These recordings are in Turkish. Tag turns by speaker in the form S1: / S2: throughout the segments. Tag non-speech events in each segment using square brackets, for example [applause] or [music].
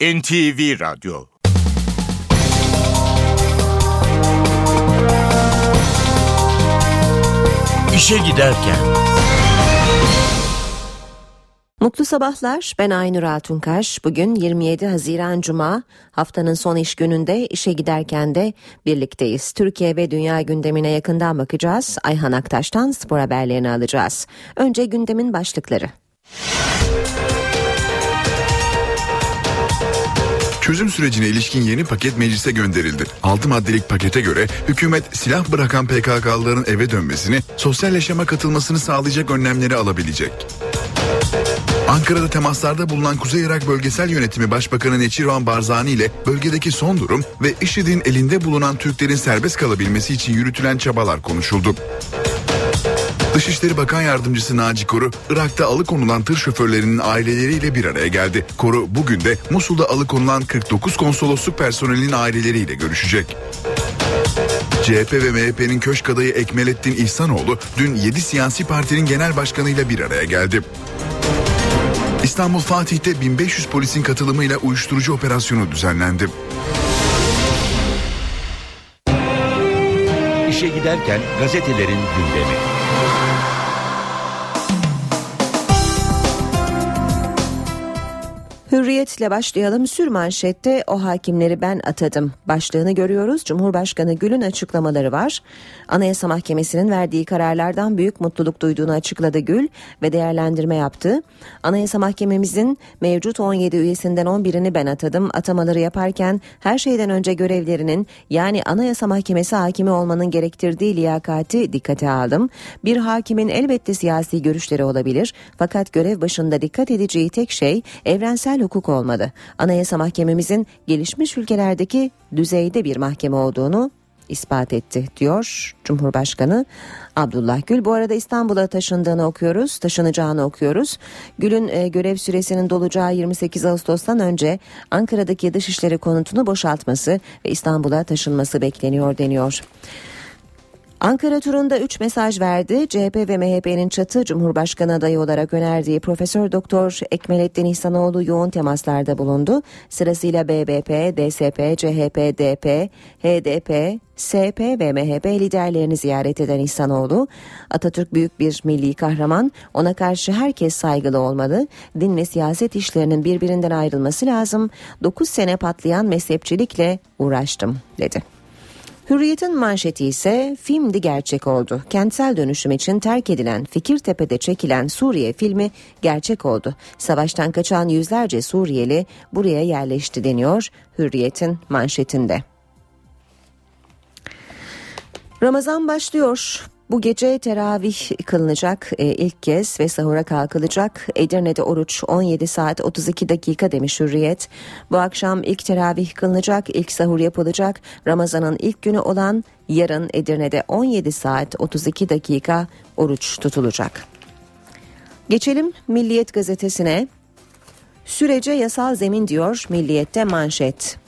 S1: NTV Radyo İşe Giderken
S2: Mutlu sabahlar. Ben Aynur Altunkaş. Bugün 27 Haziran Cuma. Haftanın son iş gününde işe giderken de birlikteyiz. Türkiye ve dünya gündemine yakından bakacağız. Ayhan Aktaş'tan spor haberlerini alacağız. Önce gündemin başlıkları.
S3: Çözüm sürecine ilişkin yeni paket meclise gönderildi. 6 maddelik pakete göre hükümet silah bırakan PKK'lıların eve dönmesini, sosyal yaşama katılmasını sağlayacak önlemleri alabilecek. Ankara'da temaslarda bulunan Kuzey Irak Bölgesel Yönetimi Başbakanı Neçirvan Barzani ile bölgedeki son durum ve IŞİD'in elinde bulunan Türklerin serbest kalabilmesi için yürütülen çabalar konuşuldu. Dışişleri Bakan Yardımcısı Naci Koru, Irak'ta alıkonulan tır şoförlerinin aileleriyle bir araya geldi. Koru bugün de Musul'da alıkonulan 49 konsolosluk personelinin aileleriyle görüşecek. CHP ve MHP'nin köşk adayı Ekmelettin İhsanoğlu dün 7 siyasi partinin genel başkanıyla bir araya geldi. İstanbul Fatih'te 1500 polisin katılımıyla uyuşturucu operasyonu düzenlendi.
S1: İşe Giderken gazetelerin gündemi.
S2: Hürriyetle başlayalım. Sür manşette o hakimleri ben atadım. Başlığını görüyoruz. Cumhurbaşkanı Gül'ün açıklamaları var. Anayasa Mahkemesi'nin verdiği kararlardan büyük mutluluk duyduğunu açıkladı Gül ve değerlendirme yaptı. Anayasa Mahkememizin mevcut 17 üyesinden 11'ini ben atadım. Atamaları yaparken her şeyden önce görevlerinin yani Anayasa Mahkemesi hakimi olmanın gerektirdiği liyakati dikkate aldım. Bir hakimin elbette siyasi görüşleri olabilir fakat görev başında dikkat edeceği tek şey evrensel hukuk olmalı. Anayasa Mahkememizin gelişmiş ülkelerdeki düzeyde bir mahkeme olduğunu ispat etti diyor Cumhurbaşkanı Abdullah Gül. Bu arada İstanbul'a taşındığını okuyoruz, taşınacağını okuyoruz. Gül'ün e, görev süresinin dolacağı 28 Ağustos'tan önce Ankara'daki dışişleri konutunu boşaltması ve İstanbul'a taşınması bekleniyor deniyor. Ankara turunda 3 mesaj verdi. CHP ve MHP'nin çatı Cumhurbaşkanı adayı olarak önerdiği Profesör Doktor Ekmelettin İhsanoğlu yoğun temaslarda bulundu. Sırasıyla BBP, DSP, CHP, DP, HDP, SP ve MHP liderlerini ziyaret eden İhsanoğlu, Atatürk büyük bir milli kahraman, ona karşı herkes saygılı olmalı, din ve siyaset işlerinin birbirinden ayrılması lazım, 9 sene patlayan mezhepçilikle uğraştım dedi. Hürriyet'in manşeti ise filmdi gerçek oldu. Kentsel dönüşüm için terk edilen Fikirtepe'de çekilen Suriye filmi gerçek oldu. Savaştan kaçan yüzlerce Suriyeli buraya yerleşti deniyor Hürriyet'in manşetinde. Ramazan başlıyor. Bu gece teravih kılınacak e, ilk kez ve sahura kalkılacak. Edirne'de oruç 17 saat 32 dakika demiş Hürriyet. Bu akşam ilk teravih kılınacak, ilk sahur yapılacak. Ramazan'ın ilk günü olan yarın Edirne'de 17 saat 32 dakika oruç tutulacak. Geçelim Milliyet gazetesine. Sürece yasal zemin diyor Milliyet'te manşet.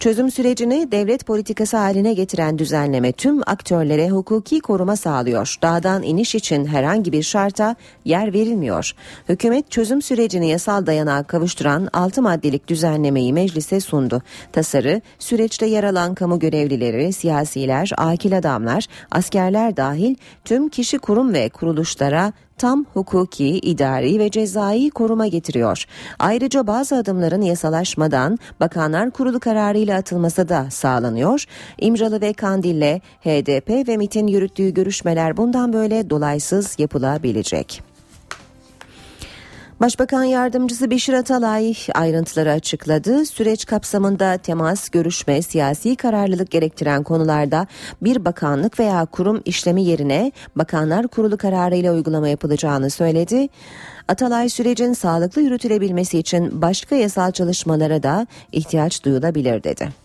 S2: Çözüm sürecini devlet politikası haline getiren düzenleme tüm aktörlere hukuki koruma sağlıyor. Dağdan iniş için herhangi bir şarta yer verilmiyor. Hükümet çözüm sürecini yasal dayanağa kavuşturan 6 maddelik düzenlemeyi meclise sundu. Tasarı süreçte yer alan kamu görevlileri, siyasiler, akil adamlar, askerler dahil tüm kişi kurum ve kuruluşlara tam hukuki, idari ve cezai koruma getiriyor. Ayrıca bazı adımların yasalaşmadan Bakanlar Kurulu kararıyla atılması da sağlanıyor. İmralı ve Kandil'le HDP ve MIT'in yürüttüğü görüşmeler bundan böyle dolaysız yapılabilecek. Başbakan Yardımcısı Beşir Atalay ayrıntıları açıkladı. Süreç kapsamında temas, görüşme, siyasi kararlılık gerektiren konularda bir bakanlık veya kurum işlemi yerine Bakanlar Kurulu kararıyla uygulama yapılacağını söyledi. Atalay sürecin sağlıklı yürütülebilmesi için başka yasal çalışmalara da ihtiyaç duyulabilir dedi.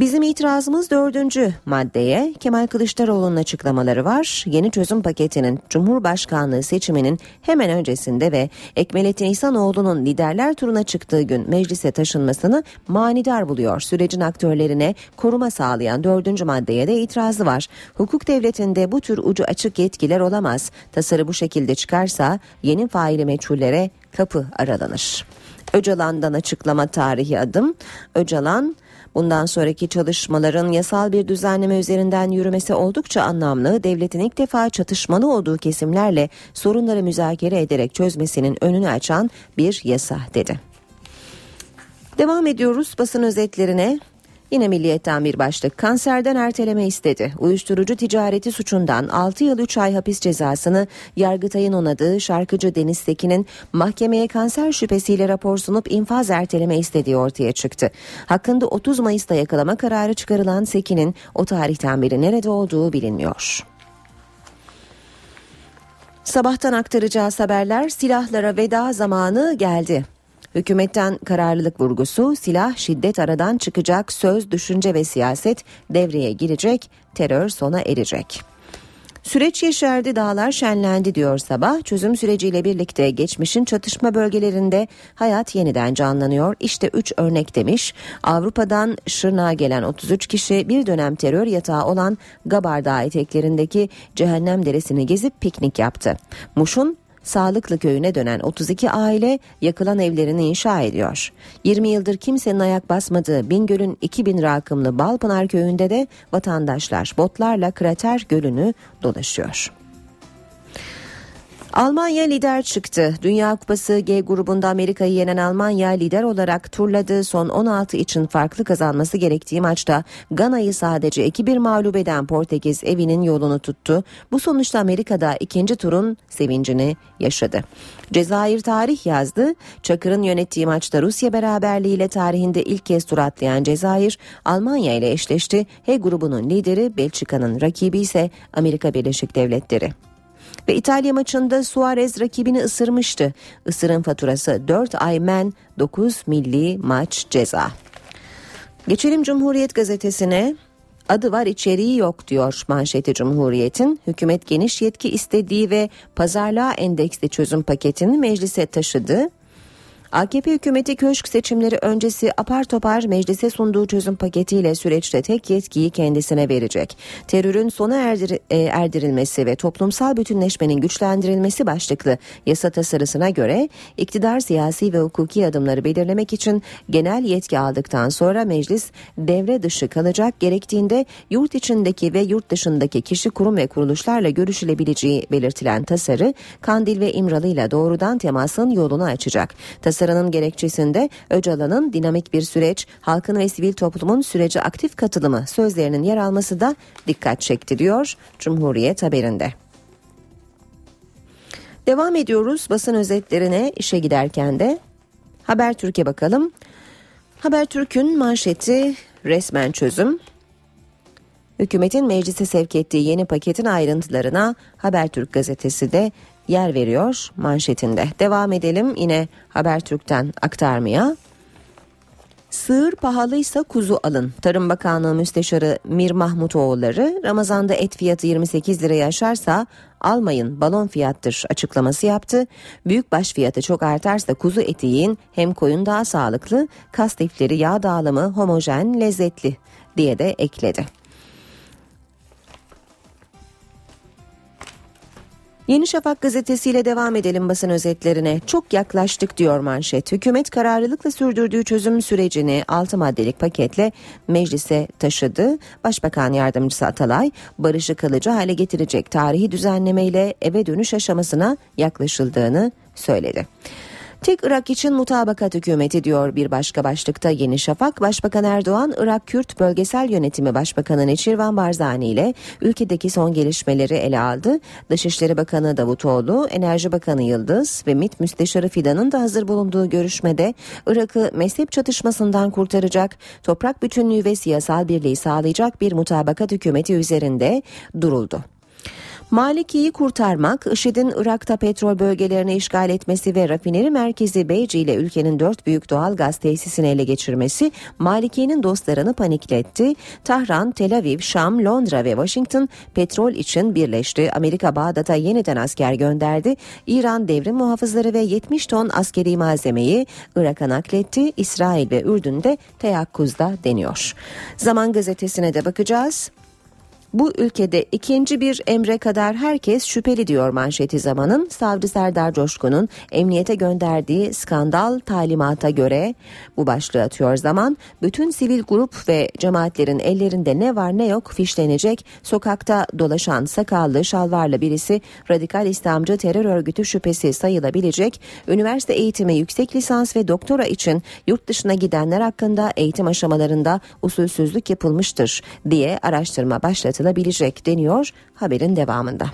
S2: Bizim itirazımız dördüncü maddeye Kemal Kılıçdaroğlu'nun açıklamaları var. Yeni çözüm paketinin Cumhurbaşkanlığı seçiminin hemen öncesinde ve Ekmelettin İhsanoğlu'nun liderler turuna çıktığı gün meclise taşınmasını manidar buluyor. Sürecin aktörlerine koruma sağlayan dördüncü maddeye de itirazı var. Hukuk devletinde bu tür ucu açık yetkiler olamaz. Tasarı bu şekilde çıkarsa yeni faili meçhullere kapı aralanır. Öcalan'dan açıklama tarihi adım. Öcalan Bundan sonraki çalışmaların yasal bir düzenleme üzerinden yürümesi oldukça anlamlı, devletin ilk defa çatışmalı olduğu kesimlerle sorunları müzakere ederek çözmesinin önünü açan bir yasa dedi. Devam ediyoruz basın özetlerine. Yine milliyetten bir başlık kanserden erteleme istedi. Uyuşturucu ticareti suçundan 6 yıl 3 ay hapis cezasını Yargıtay'ın onadığı şarkıcı Deniz Tekin'in mahkemeye kanser şüphesiyle rapor sunup infaz erteleme istediği ortaya çıktı. Hakkında 30 Mayıs'ta yakalama kararı çıkarılan Sekin'in o tarihten beri nerede olduğu bilinmiyor. Sabahtan aktaracağız haberler silahlara veda zamanı geldi. Hükümetten kararlılık vurgusu silah şiddet aradan çıkacak söz düşünce ve siyaset devreye girecek terör sona erecek. Süreç yeşerdi dağlar şenlendi diyor sabah. Çözüm süreciyle birlikte geçmişin çatışma bölgelerinde hayat yeniden canlanıyor. İşte 3 örnek demiş. Avrupa'dan Şırnak'a gelen 33 kişi bir dönem terör yatağı olan Gabar Dağı eteklerindeki Cehennem Deresi'ni gezip piknik yaptı. Muş'un Sağlıklı köyüne dönen 32 aile yakılan evlerini inşa ediyor. 20 yıldır kimsenin ayak basmadığı Bingöl'ün 2000 rakımlı Balpınar köyünde de vatandaşlar botlarla krater gölünü dolaşıyor. Almanya lider çıktı. Dünya Kupası G grubunda Amerika'yı yenen Almanya lider olarak turladı. Son 16 için farklı kazanması gerektiği maçta Gana'yı sadece 2-1 mağlup eden Portekiz evinin yolunu tuttu. Bu sonuçta Amerika'da ikinci turun sevincini yaşadı. Cezayir tarih yazdı. Çakır'ın yönettiği maçta Rusya beraberliğiyle tarihinde ilk kez tur atlayan Cezayir Almanya ile eşleşti. H grubunun lideri Belçika'nın rakibi ise Amerika Birleşik Devletleri. Ve İtalya maçında Suarez rakibini ısırmıştı. Isırın faturası 4 ay men 9 milli maç ceza. Geçelim Cumhuriyet gazetesine. Adı var içeriği yok diyor manşeti Cumhuriyet'in. Hükümet geniş yetki istediği ve pazarlığa endeksli çözüm paketini meclise taşıdı. AKP hükümeti köşk seçimleri öncesi apar topar meclise sunduğu çözüm paketiyle süreçte tek yetkiyi kendisine verecek. Terörün sona erdir, e, erdirilmesi ve toplumsal bütünleşmenin güçlendirilmesi başlıklı yasa tasarısına göre iktidar siyasi ve hukuki adımları belirlemek için genel yetki aldıktan sonra meclis devre dışı kalacak gerektiğinde yurt içindeki ve yurt dışındaki kişi kurum ve kuruluşlarla görüşülebileceği belirtilen tasarı Kandil ve İmralı ile doğrudan temasın yolunu açacak. Tasarı Tasarının gerekçesinde Öcalan'ın dinamik bir süreç, halkın ve sivil toplumun sürece aktif katılımı sözlerinin yer alması da dikkat çekti diyor Cumhuriyet haberinde. Devam ediyoruz basın özetlerine işe giderken de Habertürk'e bakalım. Habertürk'ün manşeti resmen çözüm. Hükümetin meclise sevk ettiği yeni paketin ayrıntılarına Habertürk gazetesi de yer veriyor manşetinde. Devam edelim yine Habertürk'ten aktarmaya. Sığır pahalıysa kuzu alın. Tarım Bakanlığı Müsteşarı Mir Mahmutoğulları Ramazan'da et fiyatı 28 liraya aşarsa almayın balon fiyattır açıklaması yaptı. Büyük baş fiyatı çok artarsa kuzu eti yiyin hem koyun daha sağlıklı kas lifleri yağ dağılımı homojen lezzetli diye de ekledi. Yeni Şafak gazetesiyle devam edelim basın özetlerine. Çok yaklaştık diyor manşet. Hükümet kararlılıkla sürdürdüğü çözüm sürecini 6 maddelik paketle meclise taşıdı. Başbakan yardımcısı Atalay barışı kalıcı hale getirecek tarihi düzenlemeyle eve dönüş aşamasına yaklaşıldığını söyledi. Tek Irak için mutabakat hükümeti diyor bir başka başlıkta Yeni Şafak. Başbakan Erdoğan, Irak Kürt Bölgesel Yönetimi Başbakanı Neçirvan Barzani ile ülkedeki son gelişmeleri ele aldı. Dışişleri Bakanı Davutoğlu, Enerji Bakanı Yıldız ve MİT Müsteşarı Fidan'ın da hazır bulunduğu görüşmede Irak'ı mezhep çatışmasından kurtaracak, toprak bütünlüğü ve siyasal birliği sağlayacak bir mutabakat hükümeti üzerinde duruldu. Maliki'yi kurtarmak, IŞİD'in Irak'ta petrol bölgelerini işgal etmesi ve rafineri merkezi Beyci ile ülkenin dört büyük doğal gaz tesisini ele geçirmesi Maliki'nin dostlarını panikletti. Tahran, Tel Aviv, Şam, Londra ve Washington petrol için birleşti. Amerika Bağdat'a yeniden asker gönderdi. İran devrim muhafızları ve 70 ton askeri malzemeyi Irak'a nakletti. İsrail ve Ürdün'de teyakkuzda deniyor. Zaman gazetesine de bakacağız. Bu ülkede ikinci bir emre kadar herkes şüpheli diyor manşeti zamanın. Savcı Serdar Coşkun'un emniyete gönderdiği skandal talimata göre bu başlığı atıyor zaman bütün sivil grup ve cemaatlerin ellerinde ne var ne yok fişlenecek. Sokakta dolaşan sakallı şalvarlı birisi radikal İslamcı terör örgütü şüphesi sayılabilecek. Üniversite eğitimi yüksek lisans ve doktora için yurt dışına gidenler hakkında eğitim aşamalarında usulsüzlük yapılmıştır diye araştırma başlatılabilecek deniyor haberin devamında.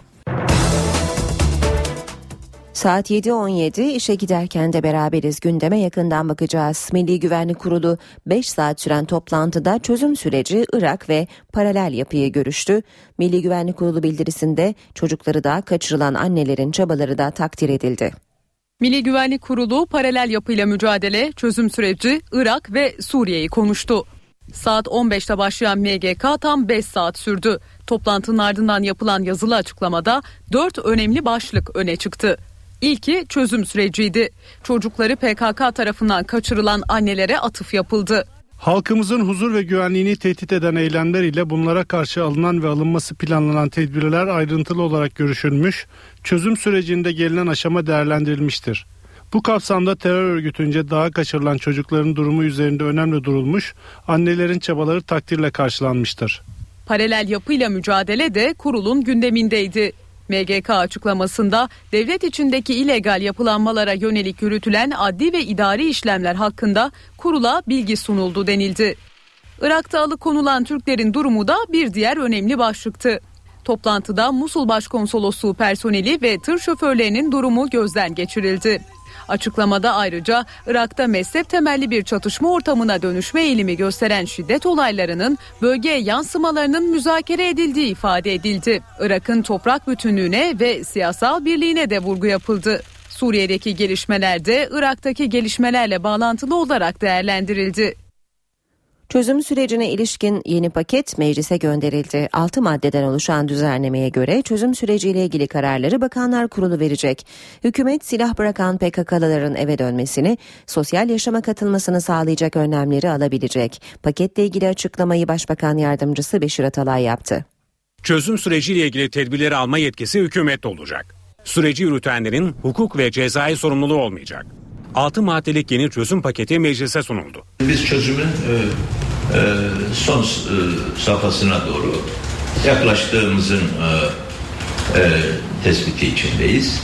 S2: Saat 7.17 işe giderken de beraberiz gündeme yakından bakacağız. Milli Güvenlik Kurulu 5 saat süren toplantıda çözüm süreci Irak ve paralel yapıyı görüştü. Milli Güvenlik Kurulu bildirisinde çocukları da kaçırılan annelerin çabaları da takdir edildi.
S4: Milli Güvenlik Kurulu paralel yapıyla mücadele, çözüm süreci Irak ve Suriye'yi konuştu. Saat 15'te başlayan MGK tam 5 saat sürdü. Toplantının ardından yapılan yazılı açıklamada 4 önemli başlık öne çıktı. İlki çözüm süreciydi. Çocukları PKK tarafından kaçırılan annelere atıf yapıldı.
S5: Halkımızın huzur ve güvenliğini tehdit eden eylemler ile bunlara karşı alınan ve alınması planlanan tedbirler ayrıntılı olarak görüşülmüş, çözüm sürecinde gelinen aşama değerlendirilmiştir. Bu kapsamda terör örgütünce daha kaçırılan çocukların durumu üzerinde önemli durulmuş, annelerin çabaları takdirle karşılanmıştır.
S4: Paralel yapıyla mücadele de kurulun gündemindeydi. MGK açıklamasında devlet içindeki illegal yapılanmalara yönelik yürütülen adli ve idari işlemler hakkında kurula bilgi sunuldu denildi. Irak'ta alıkonulan Türklerin durumu da bir diğer önemli başlıktı. Toplantıda Musul Başkonsolosluğu personeli ve tır şoförlerinin durumu gözden geçirildi. Açıklamada ayrıca Irak'ta mezhep temelli bir çatışma ortamına dönüşme eğilimi gösteren şiddet olaylarının bölgeye yansımalarının müzakere edildiği ifade edildi. Irak'ın toprak bütünlüğüne ve siyasal birliğine de vurgu yapıldı. Suriye'deki gelişmeler de Irak'taki gelişmelerle bağlantılı olarak değerlendirildi.
S2: Çözüm sürecine ilişkin yeni paket meclise gönderildi. 6 maddeden oluşan düzenlemeye göre çözüm süreciyle ilgili kararları Bakanlar Kurulu verecek. Hükümet silah bırakan PKK'lıların eve dönmesini, sosyal yaşama katılmasını sağlayacak önlemleri alabilecek. Paketle ilgili açıklamayı Başbakan Yardımcısı Beşir Atalay yaptı.
S6: Çözüm süreciyle ilgili tedbirleri alma yetkisi hükümette olacak. Süreci yürütenlerin hukuk ve cezai sorumluluğu olmayacak. 6 maddelik yeni çözüm paketi meclise sunuldu.
S7: Biz çözümün e, e, son e, safhasına doğru yaklaştığımızın e, e, tespiti içindeyiz.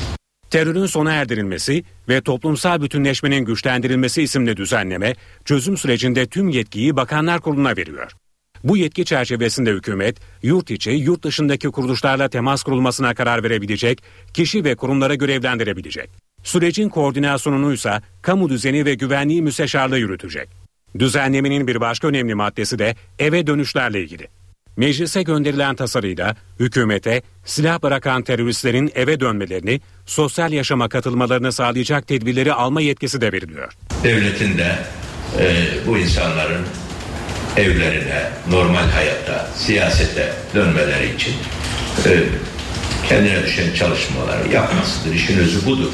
S6: Terörün sona erdirilmesi ve toplumsal bütünleşmenin güçlendirilmesi isimli düzenleme çözüm sürecinde tüm yetkiyi Bakanlar Kurulu'na veriyor. Bu yetki çerçevesinde hükümet yurt içi, yurt dışındaki kuruluşlarla temas kurulmasına karar verebilecek, kişi ve kurumlara görevlendirebilecek. Sürecin koordinasyonunu ise kamu düzeni ve güvenliği müsteşarlığı yürütecek. Düzenlemenin bir başka önemli maddesi de eve dönüşlerle ilgili. Meclise gönderilen tasarıyla hükümete silah bırakan teröristlerin eve dönmelerini, sosyal yaşama katılmalarını sağlayacak tedbirleri alma yetkisi de veriliyor.
S7: Devletin de e, bu insanların evlerine, normal hayatta, siyasete dönmeleri için e, kendine düşen çalışmaları yapmasıdır. İşin özü budur.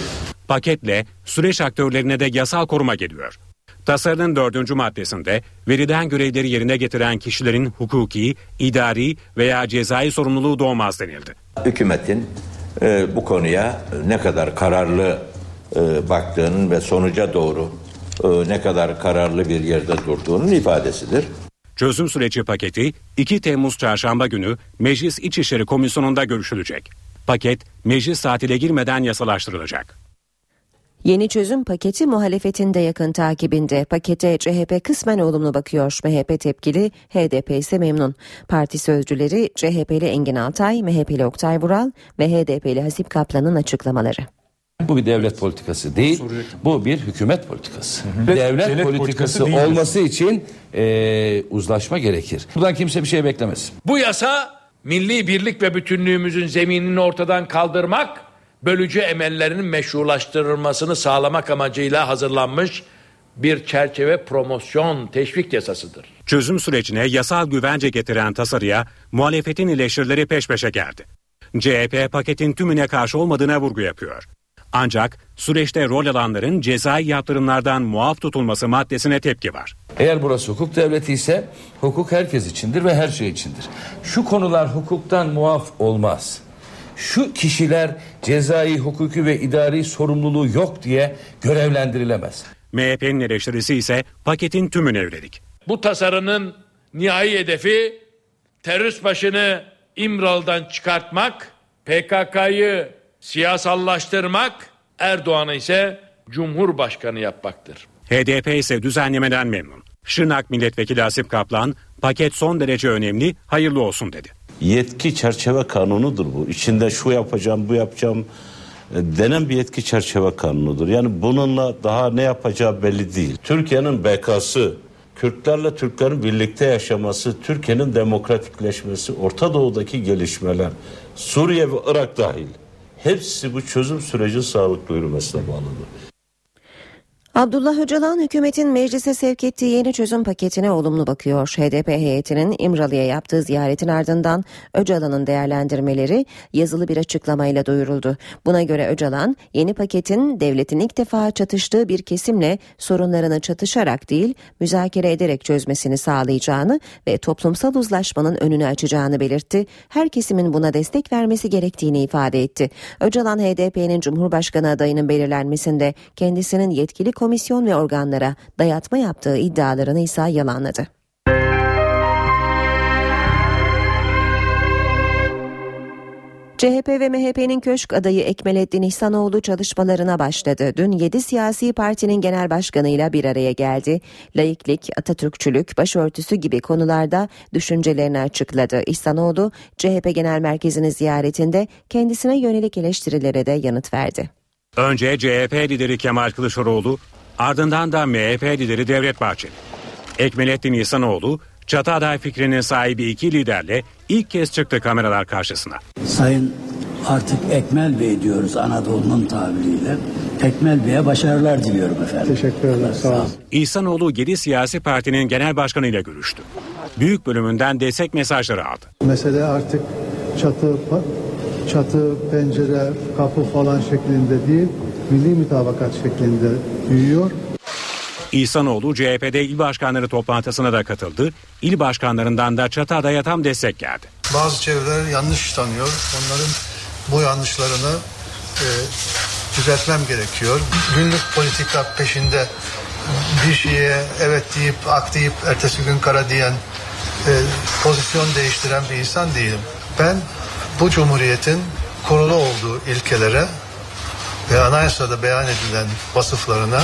S6: Paketle süreç aktörlerine de yasal koruma geliyor. Tasarının dördüncü maddesinde verilen görevleri yerine getiren kişilerin hukuki, idari veya cezai sorumluluğu doğmaz denildi.
S8: Hükümetin e, bu konuya ne kadar kararlı e, baktığının ve sonuca doğru e, ne kadar kararlı bir yerde durduğunun ifadesidir.
S6: Çözüm süreci paketi 2 Temmuz çarşamba günü Meclis İçişleri Komisyonu'nda görüşülecek. Paket meclis tatile girmeden yasalaştırılacak.
S2: Yeni çözüm paketi muhalefetin de yakın takibinde. Pakete CHP kısmen olumlu bakıyor. MHP tepkili, HDP ise memnun. Parti sözcüleri CHP'li Engin Altay, MHP'li Oktay Vural ve HDP'li Hasip Kaplan'ın açıklamaları.
S9: Bu bir devlet politikası değil. Bu bir hükümet politikası. Devlet,
S10: devlet
S9: politikası,
S10: politikası
S9: olması için e, uzlaşma gerekir. Buradan kimse bir şey beklemesin.
S11: Bu yasa milli birlik ve bütünlüğümüzün zeminini ortadan kaldırmak, bölücü emellerinin meşrulaştırılmasını sağlamak amacıyla hazırlanmış bir çerçeve promosyon teşvik yasasıdır.
S6: Çözüm sürecine yasal güvence getiren tasarıya muhalefetin eleştirileri peş peşe geldi. CHP paketin tümüne karşı olmadığına vurgu yapıyor. Ancak süreçte rol alanların cezai yaptırımlardan muaf tutulması maddesine tepki var.
S9: Eğer burası hukuk devleti ise hukuk herkes içindir ve her şey içindir. Şu konular hukuktan muaf olmaz. Şu kişiler cezai, hukuki ve idari sorumluluğu yok diye görevlendirilemez.
S6: MHP'nin eleştirisi ise paketin tümüne yönelik.
S11: Bu tasarının nihai hedefi terörist başını İmralı'dan çıkartmak, PKK'yı siyasallaştırmak, Erdoğan'ı ise Cumhurbaşkanı yapmaktır.
S6: HDP ise düzenlemeden memnun. Şırnak Milletvekili Asip Kaplan, paket son derece önemli, hayırlı olsun dedi.
S10: Yetki çerçeve kanunudur bu. İçinde şu yapacağım, bu yapacağım e, denen bir yetki çerçeve kanunudur. Yani bununla daha ne yapacağı belli değil. Türkiye'nin bekası, Kürtlerle Türklerin birlikte yaşaması, Türkiye'nin demokratikleşmesi, Orta Doğu'daki gelişmeler, Suriye ve Irak dahil hepsi bu çözüm süreci sağlıklı yürümesine bağlıdır.
S2: Abdullah Öcalan hükümetin meclise sevk ettiği yeni çözüm paketine olumlu bakıyor. HDP heyetinin İmralı'ya yaptığı ziyaretin ardından Öcalan'ın değerlendirmeleri yazılı bir açıklamayla duyuruldu. Buna göre Öcalan yeni paketin devletin ilk defa çatıştığı bir kesimle sorunlarını çatışarak değil müzakere ederek çözmesini sağlayacağını ve toplumsal uzlaşmanın önünü açacağını belirtti. Her kesimin buna destek vermesi gerektiğini ifade etti. Öcalan HDP'nin Cumhurbaşkanı adayının belirlenmesinde kendisinin yetkili komisyon ve organlara dayatma yaptığı iddialarını ise yalanladı. CHP ve MHP'nin köşk adayı Ekmelettin İhsanoğlu çalışmalarına başladı. Dün 7 siyasi partinin genel başkanıyla bir araya geldi. Laiklik, Atatürkçülük, başörtüsü gibi konularda düşüncelerini açıkladı. İhsanoğlu, CHP Genel Merkezi'ni ziyaretinde kendisine yönelik eleştirilere de yanıt verdi.
S6: Önce CHP lideri Kemal Kılıçdaroğlu, ardından da MHP lideri Devlet Bahçeli. Ekmelettin İhsanoğlu, çatı aday fikrinin sahibi iki liderle ilk kez çıktı kameralar karşısına.
S12: Sayın artık Ekmel Bey diyoruz Anadolu'nun tabiriyle. Ekmel Bey'e başarılar diliyorum efendim.
S5: Teşekkür ederim. Sağ olun.
S6: İhsanoğlu 7 siyasi partinin genel başkanıyla görüştü. Büyük bölümünden destek mesajları aldı.
S13: Mesele artık çatı çatı, pencere, kapı falan şeklinde değil, milli mütabakat şeklinde büyüyor.
S6: İhsanoğlu CHP'de il başkanları toplantısına da katıldı. İl başkanlarından da çatı adaya tam destek geldi.
S13: Bazı çevreler yanlış tanıyor. Onların bu yanlışlarını e, düzeltmem gerekiyor. Günlük politika peşinde bir şeye evet deyip ak deyip ertesi gün kara diyen e, pozisyon değiştiren bir insan değilim. Ben bu cumhuriyetin kurulu olduğu ilkelere ve anayasada beyan edilen vasıflarına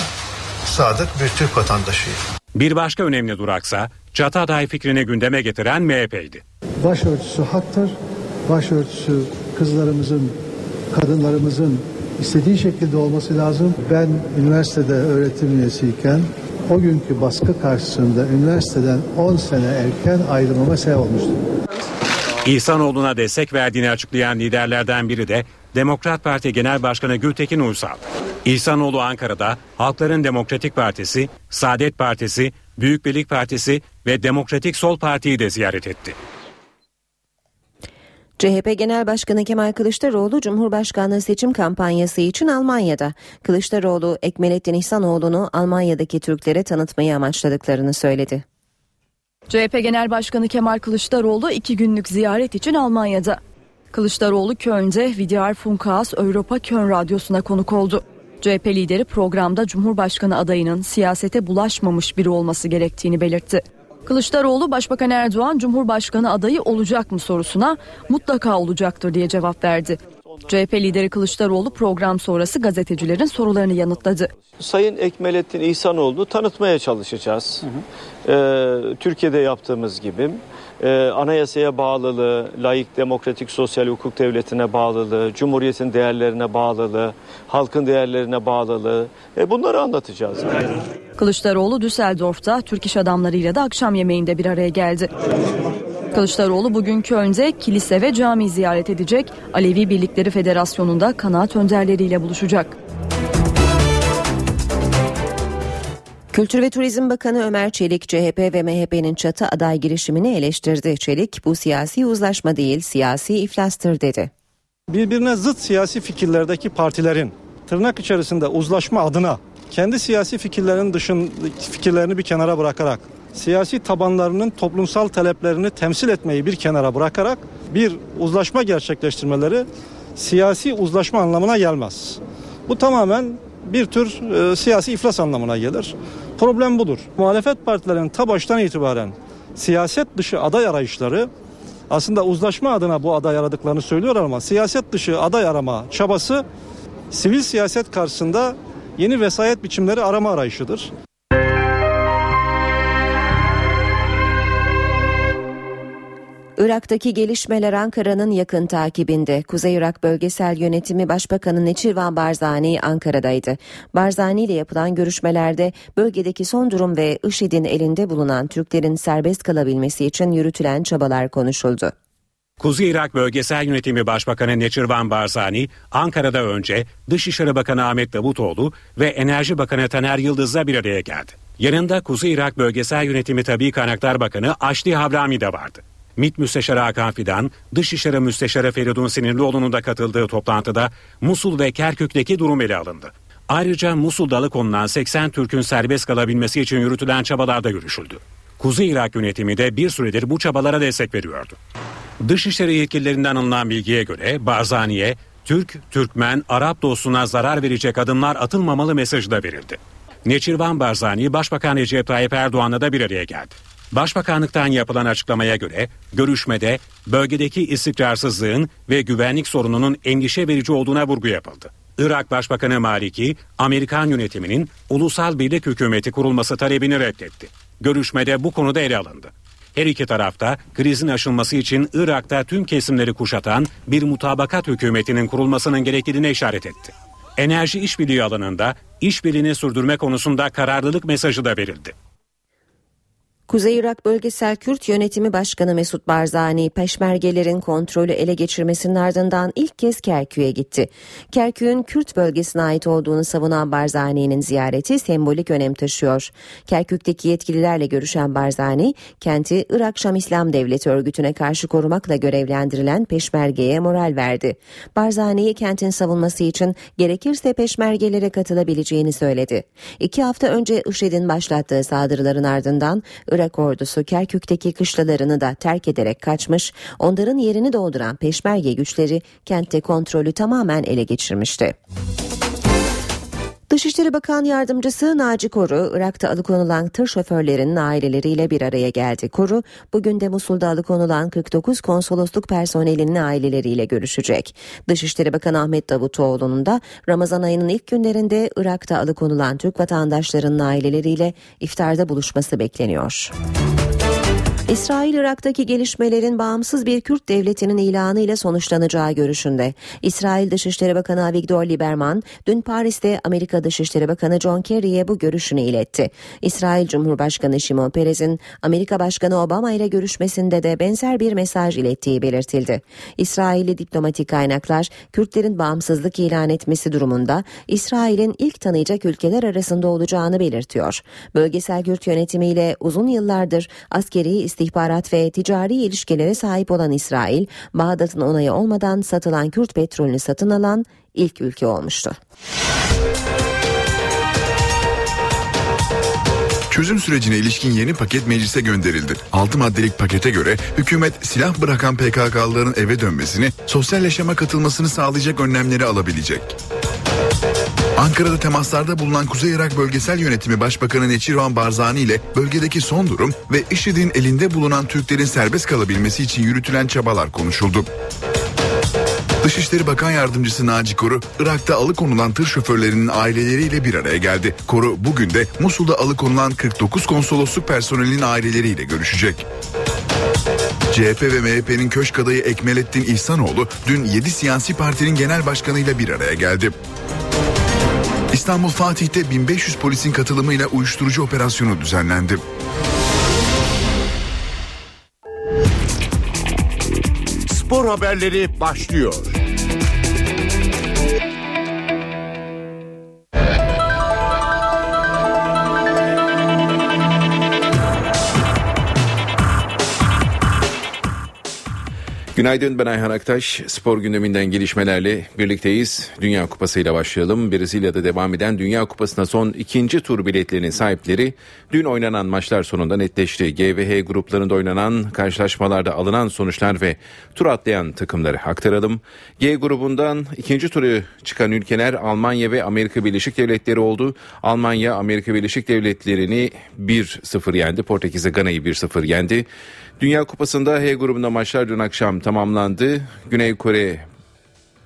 S13: sadık bir Türk vatandaşıyım.
S6: Bir başka önemli duraksa çatı aday fikrini gündeme getiren MHP'ydi.
S13: Başörtüsü haktır. Başörtüsü kızlarımızın, kadınlarımızın istediği şekilde olması lazım. Ben üniversitede öğretim üyesiyken o günkü baskı karşısında üniversiteden 10 sene erken ayrılmama sebep olmuştu.
S6: İhsanoğlu'na destek verdiğini açıklayan liderlerden biri de Demokrat Parti Genel Başkanı Gültekin Uysal. İhsanoğlu Ankara'da Halkların Demokratik Partisi, Saadet Partisi, Büyük Birlik Partisi ve Demokratik Sol Parti'yi de ziyaret etti.
S2: CHP Genel Başkanı Kemal Kılıçdaroğlu Cumhurbaşkanlığı seçim kampanyası için Almanya'da. Kılıçdaroğlu Ekmelettin İhsanoğlu'nu Almanya'daki Türklere tanıtmayı amaçladıklarını söyledi.
S14: CHP Genel Başkanı Kemal Kılıçdaroğlu iki günlük ziyaret için Almanya'da. Kılıçdaroğlu Köln'de VDR Funkhaus Avrupa Köln Radyosu'na konuk oldu. CHP lideri programda Cumhurbaşkanı adayının siyasete bulaşmamış biri olması gerektiğini belirtti. Kılıçdaroğlu Başbakan Erdoğan Cumhurbaşkanı adayı olacak mı sorusuna mutlaka olacaktır diye cevap verdi. CHP lideri Kılıçdaroğlu program sonrası gazetecilerin sorularını yanıtladı.
S15: Sayın Ekmelettin İhsanoğlu tanıtmaya çalışacağız. Ee, Türkiye'de yaptığımız gibi e, anayasaya bağlılığı, layık demokratik sosyal hukuk devletine bağlılığı, cumhuriyetin değerlerine bağlılığı, halkın değerlerine bağlılığı e, bunları anlatacağız.
S14: Kılıçdaroğlu Düsseldorf'ta Türk iş adamlarıyla da akşam yemeğinde bir araya geldi. Kılıçdaroğlu bugün Köln'de kilise ve cami ziyaret edecek. Alevi Birlikleri Federasyonu'nda kanaat önderleriyle buluşacak.
S2: Kültür ve Turizm Bakanı Ömer Çelik CHP ve MHP'nin çatı aday girişimini eleştirdi. Çelik bu siyasi uzlaşma değil siyasi iflastır dedi.
S16: Birbirine zıt siyasi fikirlerdeki partilerin tırnak içerisinde uzlaşma adına kendi siyasi fikirlerin dışın fikirlerini bir kenara bırakarak siyasi tabanlarının toplumsal taleplerini temsil etmeyi bir kenara bırakarak bir uzlaşma gerçekleştirmeleri siyasi uzlaşma anlamına gelmez. Bu tamamen bir tür e, siyasi iflas anlamına gelir. Problem budur. Muhalefet partilerinin ta baştan itibaren siyaset dışı aday arayışları aslında uzlaşma adına bu aday aradıklarını söylüyorlar ama siyaset dışı aday arama çabası sivil siyaset karşısında yeni vesayet biçimleri arama arayışıdır.
S2: Irak'taki gelişmeler Ankara'nın yakın takibinde. Kuzey Irak Bölgesel Yönetimi Başbakanı Neçirvan Barzani Ankara'daydı. Barzani ile yapılan görüşmelerde bölgedeki son durum ve IŞİD'in elinde bulunan Türklerin serbest kalabilmesi için yürütülen çabalar konuşuldu.
S6: Kuzey Irak Bölgesel Yönetimi Başbakanı Neçirvan Barzani, Ankara'da önce Dışişleri Bakanı Ahmet Davutoğlu ve Enerji Bakanı Taner Yıldız'la bir araya geldi. Yanında Kuzey Irak Bölgesel Yönetimi Tabi Kaynaklar Bakanı Aşli Havrami de vardı. MİT Müsteşarı Hakan Fidan, Dışişleri Müsteşarı Feridun Sinirlioğlu'nun da katıldığı toplantıda Musul ve Kerkük'teki durum ele alındı. Ayrıca Musul'da alıkonulan 80 Türk'ün serbest kalabilmesi için yürütülen çabalarda görüşüldü. Kuzey Irak yönetimi de bir süredir bu çabalara destek veriyordu. Dışişleri yetkililerinden alınan bilgiye göre Barzani'ye Türk, Türkmen, Arap dostuna zarar verecek adımlar atılmamalı mesajı da verildi. Neçirvan Barzani Başbakan Recep Tayyip Erdoğan'la da bir araya geldi. Başbakanlıktan yapılan açıklamaya göre görüşmede bölgedeki istikrarsızlığın ve güvenlik sorununun endişe verici olduğuna vurgu yapıldı. Irak Başbakanı Maliki, Amerikan yönetiminin ulusal birlik hükümeti kurulması talebini reddetti. Görüşmede bu konuda ele alındı. Her iki tarafta krizin aşılması için Irak'ta tüm kesimleri kuşatan bir mutabakat hükümetinin kurulmasının gerektiğine işaret etti. Enerji işbirliği alanında işbirliğini sürdürme konusunda kararlılık mesajı da verildi.
S2: Kuzey Irak Bölgesel Kürt Yönetimi Başkanı Mesut Barzani, peşmergelerin kontrolü ele geçirmesinin ardından ilk kez Kerkük'e gitti. Kerkük'ün Kürt bölgesine ait olduğunu savunan Barzani'nin ziyareti sembolik önem taşıyor. Kerkük'teki yetkililerle görüşen Barzani, kenti Irak Şam İslam Devleti örgütüne karşı korumakla görevlendirilen peşmergeye moral verdi. Barzani'yi kentin savunması için gerekirse peşmergelere katılabileceğini söyledi. İki hafta önce IŞİD'in başlattığı saldırıların ardından Irak ordusu Kerkük'teki kışlalarını da terk ederek kaçmış, onların yerini dolduran peşmerge güçleri kentte kontrolü tamamen ele geçirmişti. Dışişleri Bakan Yardımcısı Naci Koru, Irak'ta alıkonulan tır şoförlerinin aileleriyle bir araya geldi. Koru, bugün de Musul'da alıkonulan 49 konsolosluk personelinin aileleriyle görüşecek. Dışişleri Bakanı Ahmet Davutoğlu'nun da Ramazan ayının ilk günlerinde Irak'ta alıkonulan Türk vatandaşlarının aileleriyle iftarda buluşması bekleniyor. İsrail Irak'taki gelişmelerin bağımsız bir Kürt devletinin ilanı ile sonuçlanacağı görüşünde. İsrail Dışişleri Bakanı Avigdor Lieberman dün Paris'te Amerika Dışişleri Bakanı John Kerry'e bu görüşünü iletti. İsrail Cumhurbaşkanı Şimon Peres'in Amerika Başkanı Obama ile görüşmesinde de benzer bir mesaj ilettiği belirtildi. İsrailli diplomatik kaynaklar Kürtlerin bağımsızlık ilan etmesi durumunda İsrail'in ilk tanıyacak ülkeler arasında olacağını belirtiyor. Bölgesel Kürt yönetimiyle uzun yıllardır askeri istihbarat ve ticari ilişkilere sahip olan İsrail, Bağdat'ın onayı olmadan satılan Kürt petrolünü satın alan ilk ülke olmuştu.
S3: Çözüm sürecine ilişkin yeni paket meclise gönderildi. 6 maddelik pakete göre hükümet silah bırakan PKK'lıların eve dönmesini, sosyal yaşama katılmasını sağlayacak önlemleri alabilecek. Ankara'da temaslarda bulunan Kuzey Irak Bölgesel Yönetimi Başbakanı Neçirvan Barzani ile bölgedeki son durum ve IŞİD'in elinde bulunan Türklerin serbest kalabilmesi için yürütülen çabalar konuşuldu. Dışişleri Bakan Yardımcısı Naci Koru, Irak'ta alıkonulan tır şoförlerinin aileleriyle bir araya geldi. Koru bugün de Musul'da alıkonulan 49 konsolosluk personelinin aileleriyle görüşecek. CHP ve MHP'nin köşk adayı Ekmelettin İhsanoğlu dün 7 siyasi partinin genel başkanıyla bir araya geldi. İstanbul Fatih'te 1500 polisin katılımıyla uyuşturucu operasyonu düzenlendi.
S1: Spor haberleri başlıyor.
S17: Günaydın ben Ayhan Aktaş. Spor gündeminden gelişmelerle birlikteyiz. Dünya Kupası ile başlayalım. Brezilya'da devam eden Dünya Kupası'na son ikinci tur biletlerinin sahipleri dün oynanan maçlar sonunda netleşti. G ve H gruplarında oynanan karşılaşmalarda alınan sonuçlar ve tur atlayan takımları aktaralım. G grubundan ikinci turu çıkan ülkeler Almanya ve Amerika Birleşik Devletleri oldu. Almanya Amerika Birleşik Devletleri'ni 1-0 yendi. Portekiz'e Gana'yı 1-0 yendi. Dünya Kupası'nda H grubunda maçlar dün akşam tamamlandı. Güney Kore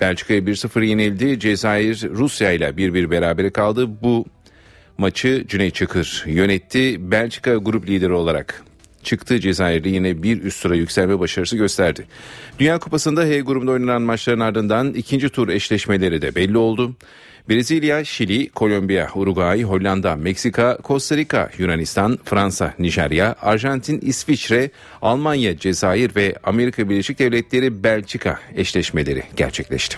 S17: Belçika'ya 1-0 yenildi. Cezayir Rusya ile 1-1 berabere kaldı. Bu maçı Cüneyt Çakır yönetti. Belçika grup lideri olarak çıktı. Cezayir'de yine bir üst sıra yükselme başarısı gösterdi. Dünya Kupası'nda H grubunda oynanan maçların ardından ikinci tur eşleşmeleri de belli oldu. Brezilya, Şili, Kolombiya, Uruguay, Hollanda, Meksika, Costa Rica, Yunanistan, Fransa, Nijerya, Arjantin, İsviçre, Almanya, Cezayir ve Amerika Birleşik Devletleri, Belçika eşleşmeleri gerçekleşti.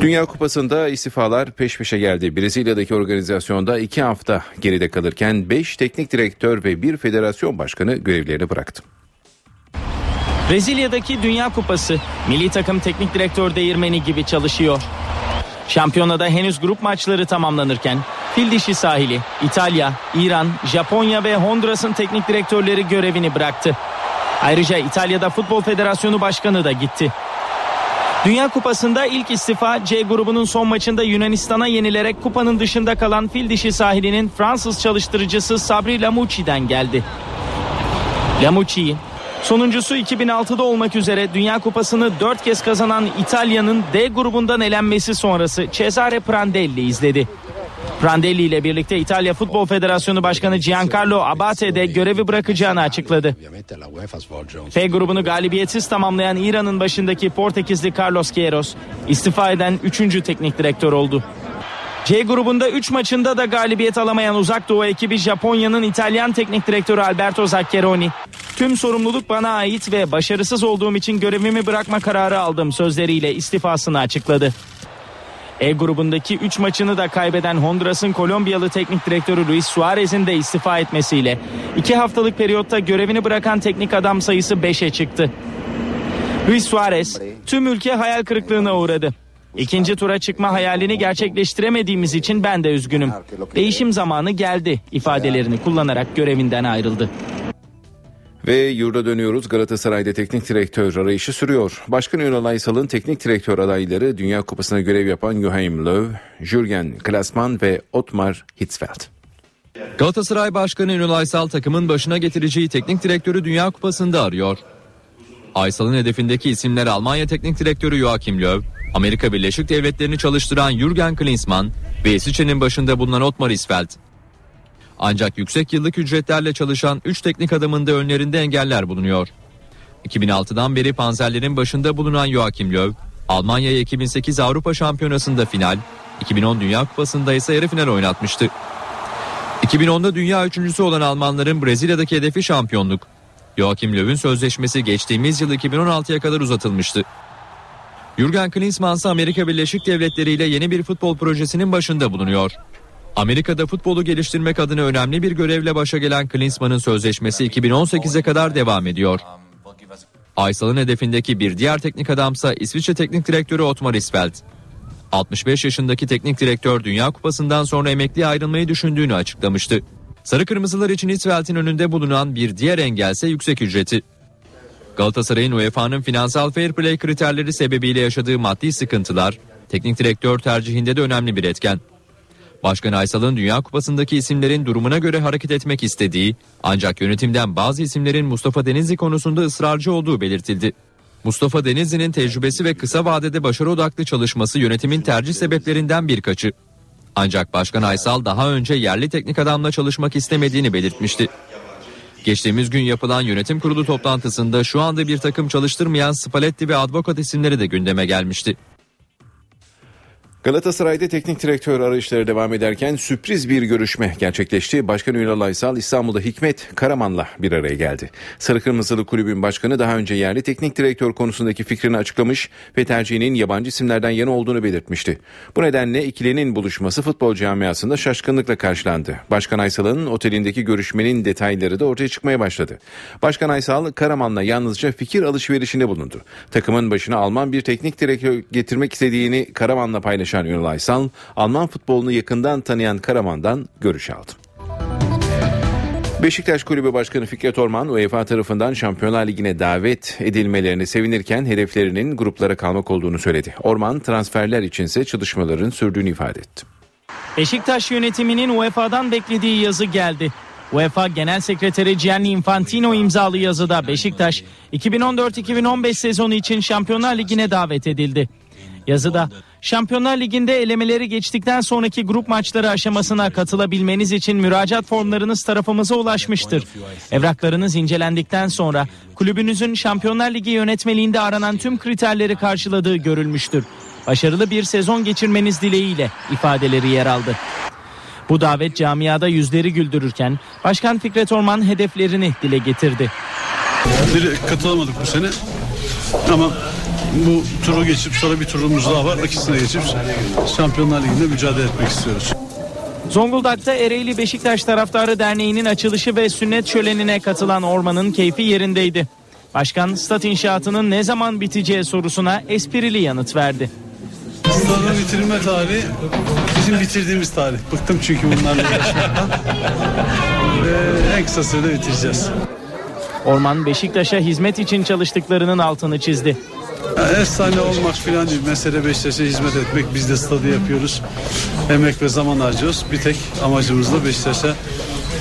S17: Dünya Kupası'nda istifalar peş peşe geldi. Brezilya'daki organizasyonda iki hafta geride kalırken 5 teknik direktör ve bir federasyon başkanı görevlerini bıraktı.
S18: Brezilya'daki Dünya Kupası milli takım teknik direktör değirmeni gibi çalışıyor. Şampiyonada henüz grup maçları tamamlanırken fil sahili İtalya, İran, Japonya ve Honduras'ın teknik direktörleri görevini bıraktı. Ayrıca İtalya'da Futbol Federasyonu Başkanı da gitti. Dünya Kupası'nda ilk istifa C grubunun son maçında Yunanistan'a yenilerek kupanın dışında kalan fil sahilinin Fransız çalıştırıcısı Sabri Lamucci'den geldi. Lamucci'yi Sonuncusu 2006'da olmak üzere Dünya Kupası'nı 4 kez kazanan İtalya'nın D grubundan elenmesi sonrası Cesare Prandelli izledi. Prandelli ile birlikte İtalya Futbol Federasyonu Başkanı Giancarlo Abate de görevi bırakacağını açıkladı. F grubunu galibiyetsiz tamamlayan İran'ın başındaki Portekizli Carlos Queiroz istifa eden 3. teknik direktör oldu. C grubunda 3 maçında da galibiyet alamayan Uzak Doğu ekibi Japonya'nın İtalyan teknik direktörü Alberto Zaccheroni. Tüm sorumluluk bana ait ve başarısız olduğum için görevimi bırakma kararı aldım sözleriyle istifasını açıkladı. E grubundaki 3 maçını da kaybeden Honduras'ın Kolombiyalı teknik direktörü Luis Suarez'in de istifa etmesiyle 2 haftalık periyotta görevini bırakan teknik adam sayısı 5'e çıktı. Luis Suarez tüm ülke hayal kırıklığına uğradı. İkinci tura çıkma hayalini gerçekleştiremediğimiz için ben de üzgünüm. Değişim zamanı geldi ifadelerini kullanarak görevinden ayrıldı.
S17: Ve yurda dönüyoruz. Galatasaray'da teknik direktör arayışı sürüyor. Başkan Ünal Aysal'ın teknik direktör adayları Dünya Kupası'na görev yapan Joachim Löw, Jürgen Klasman ve Otmar Hitzfeld.
S19: Galatasaray Başkanı Ünal Aysal takımın başına getireceği teknik direktörü Dünya Kupası'nda arıyor. Aysal'ın hedefindeki isimler Almanya Teknik Direktörü Joachim Löw, Amerika Birleşik Devletleri'ni çalıştıran Jürgen Klinsmann ve İsviçre'nin başında bulunan Otmar Isfeld. Ancak yüksek yıllık ücretlerle çalışan 3 teknik adamın da önlerinde engeller bulunuyor. 2006'dan beri panzerlerin başında bulunan Joachim Löw, Almanya'ya 2008 Avrupa Şampiyonası'nda final, 2010 Dünya Kupası'nda ise yarı final oynatmıştı. 2010'da dünya üçüncüsü olan Almanların Brezilya'daki hedefi şampiyonluk. Joachim Löw'ün sözleşmesi geçtiğimiz yıl 2016'ya kadar uzatılmıştı. Jürgen Klinsmann ise Amerika Birleşik Devletleri ile yeni bir futbol projesinin başında bulunuyor. Amerika'da futbolu geliştirmek adına önemli bir görevle başa gelen Klinsmann'ın sözleşmesi 2018'e kadar devam ediyor. Aysal'ın hedefindeki bir diğer teknik adamsa İsviçre Teknik Direktörü Otmar Isfeld. 65 yaşındaki teknik direktör Dünya Kupası'ndan sonra emekliye ayrılmayı düşündüğünü açıklamıştı. Sarı Kırmızılar için Isfeld'in önünde bulunan bir diğer engelse yüksek ücreti. Galatasaray'ın UEFA'nın finansal fair play kriterleri sebebiyle yaşadığı maddi sıkıntılar teknik direktör tercihinde de önemli bir etken. Başkan Aysal'ın Dünya Kupası'ndaki isimlerin durumuna göre hareket etmek istediği ancak yönetimden bazı isimlerin Mustafa Denizli konusunda ısrarcı olduğu belirtildi. Mustafa Denizli'nin tecrübesi ve kısa vadede başarı odaklı çalışması yönetimin tercih sebeplerinden birkaçı. Ancak Başkan Aysal daha önce yerli teknik adamla çalışmak istemediğini belirtmişti. Geçtiğimiz gün yapılan yönetim kurulu toplantısında şu anda bir takım çalıştırmayan Spalletti ve Advokat isimleri de gündeme gelmişti.
S17: Galatasaray'da teknik direktör arayışları devam ederken sürpriz bir görüşme gerçekleşti. Başkan Ünal Aysal İstanbul'da Hikmet Karaman'la bir araya geldi. Sarı Kırmızılı Kulübün başkanı daha önce yerli teknik direktör konusundaki fikrini açıklamış ve tercihinin yabancı isimlerden yana olduğunu belirtmişti. Bu nedenle ikilinin buluşması futbol camiasında şaşkınlıkla karşılandı. Başkan Aysal'ın otelindeki görüşmenin detayları da ortaya çıkmaya başladı. Başkan Aysal Karaman'la yalnızca fikir alışverişinde bulundu. Takımın başına Alman bir teknik direktör getirmek istediğini Karaman'la paylaşan Ünal Aysal, Alman futbolunu yakından tanıyan Karaman'dan görüş aldı. Beşiktaş Kulübü Başkanı Fikret Orman UEFA tarafından Şampiyonlar Ligi'ne davet edilmelerini sevinirken hedeflerinin gruplara kalmak olduğunu söyledi. Orman transferler içinse çalışmaların sürdüğünü ifade etti.
S18: Beşiktaş yönetiminin UEFA'dan beklediği yazı geldi. UEFA Genel Sekreteri Gianni Infantino imzalı yazıda Beşiktaş 2014-2015 sezonu için Şampiyonlar Ligi'ne davet edildi. Yazıda Şampiyonlar Ligi'nde elemeleri geçtikten sonraki grup maçları aşamasına katılabilmeniz için müracaat formlarınız tarafımıza ulaşmıştır. Evraklarınız incelendikten sonra kulübünüzün Şampiyonlar Ligi yönetmeliğinde aranan tüm kriterleri karşıladığı görülmüştür. Başarılı bir sezon geçirmeniz dileğiyle ifadeleri yer aldı. Bu davet camiada yüzleri güldürürken Başkan Fikret Orman hedeflerini dile getirdi.
S20: Katılamadık bu sene ama bu turu geçip sonra bir turumuz daha var. İkisine geçip Şampiyonlar Ligi'nde mücadele etmek istiyoruz.
S18: Zonguldak'ta Ereğli Beşiktaş Taraftarı Derneği'nin açılışı ve sünnet şölenine katılan Orman'ın keyfi yerindeydi. Başkan stat inşaatının ne zaman biteceği sorusuna esprili yanıt verdi.
S20: Stadın bitirilme tarihi bizim bitirdiğimiz tarih. Bıktım çünkü bunlarla uğraşmaktan. [laughs] Ee, en kısa sürede bitireceğiz.
S18: Orman Beşiktaş'a hizmet için çalıştıklarının altını çizdi.
S20: Efsane olmak filan değil. Mesele Beşiktaş'a hizmet etmek. Biz de stadı yapıyoruz. Emek ve zaman harcıyoruz. Bir tek amacımız da Beşiktaş'a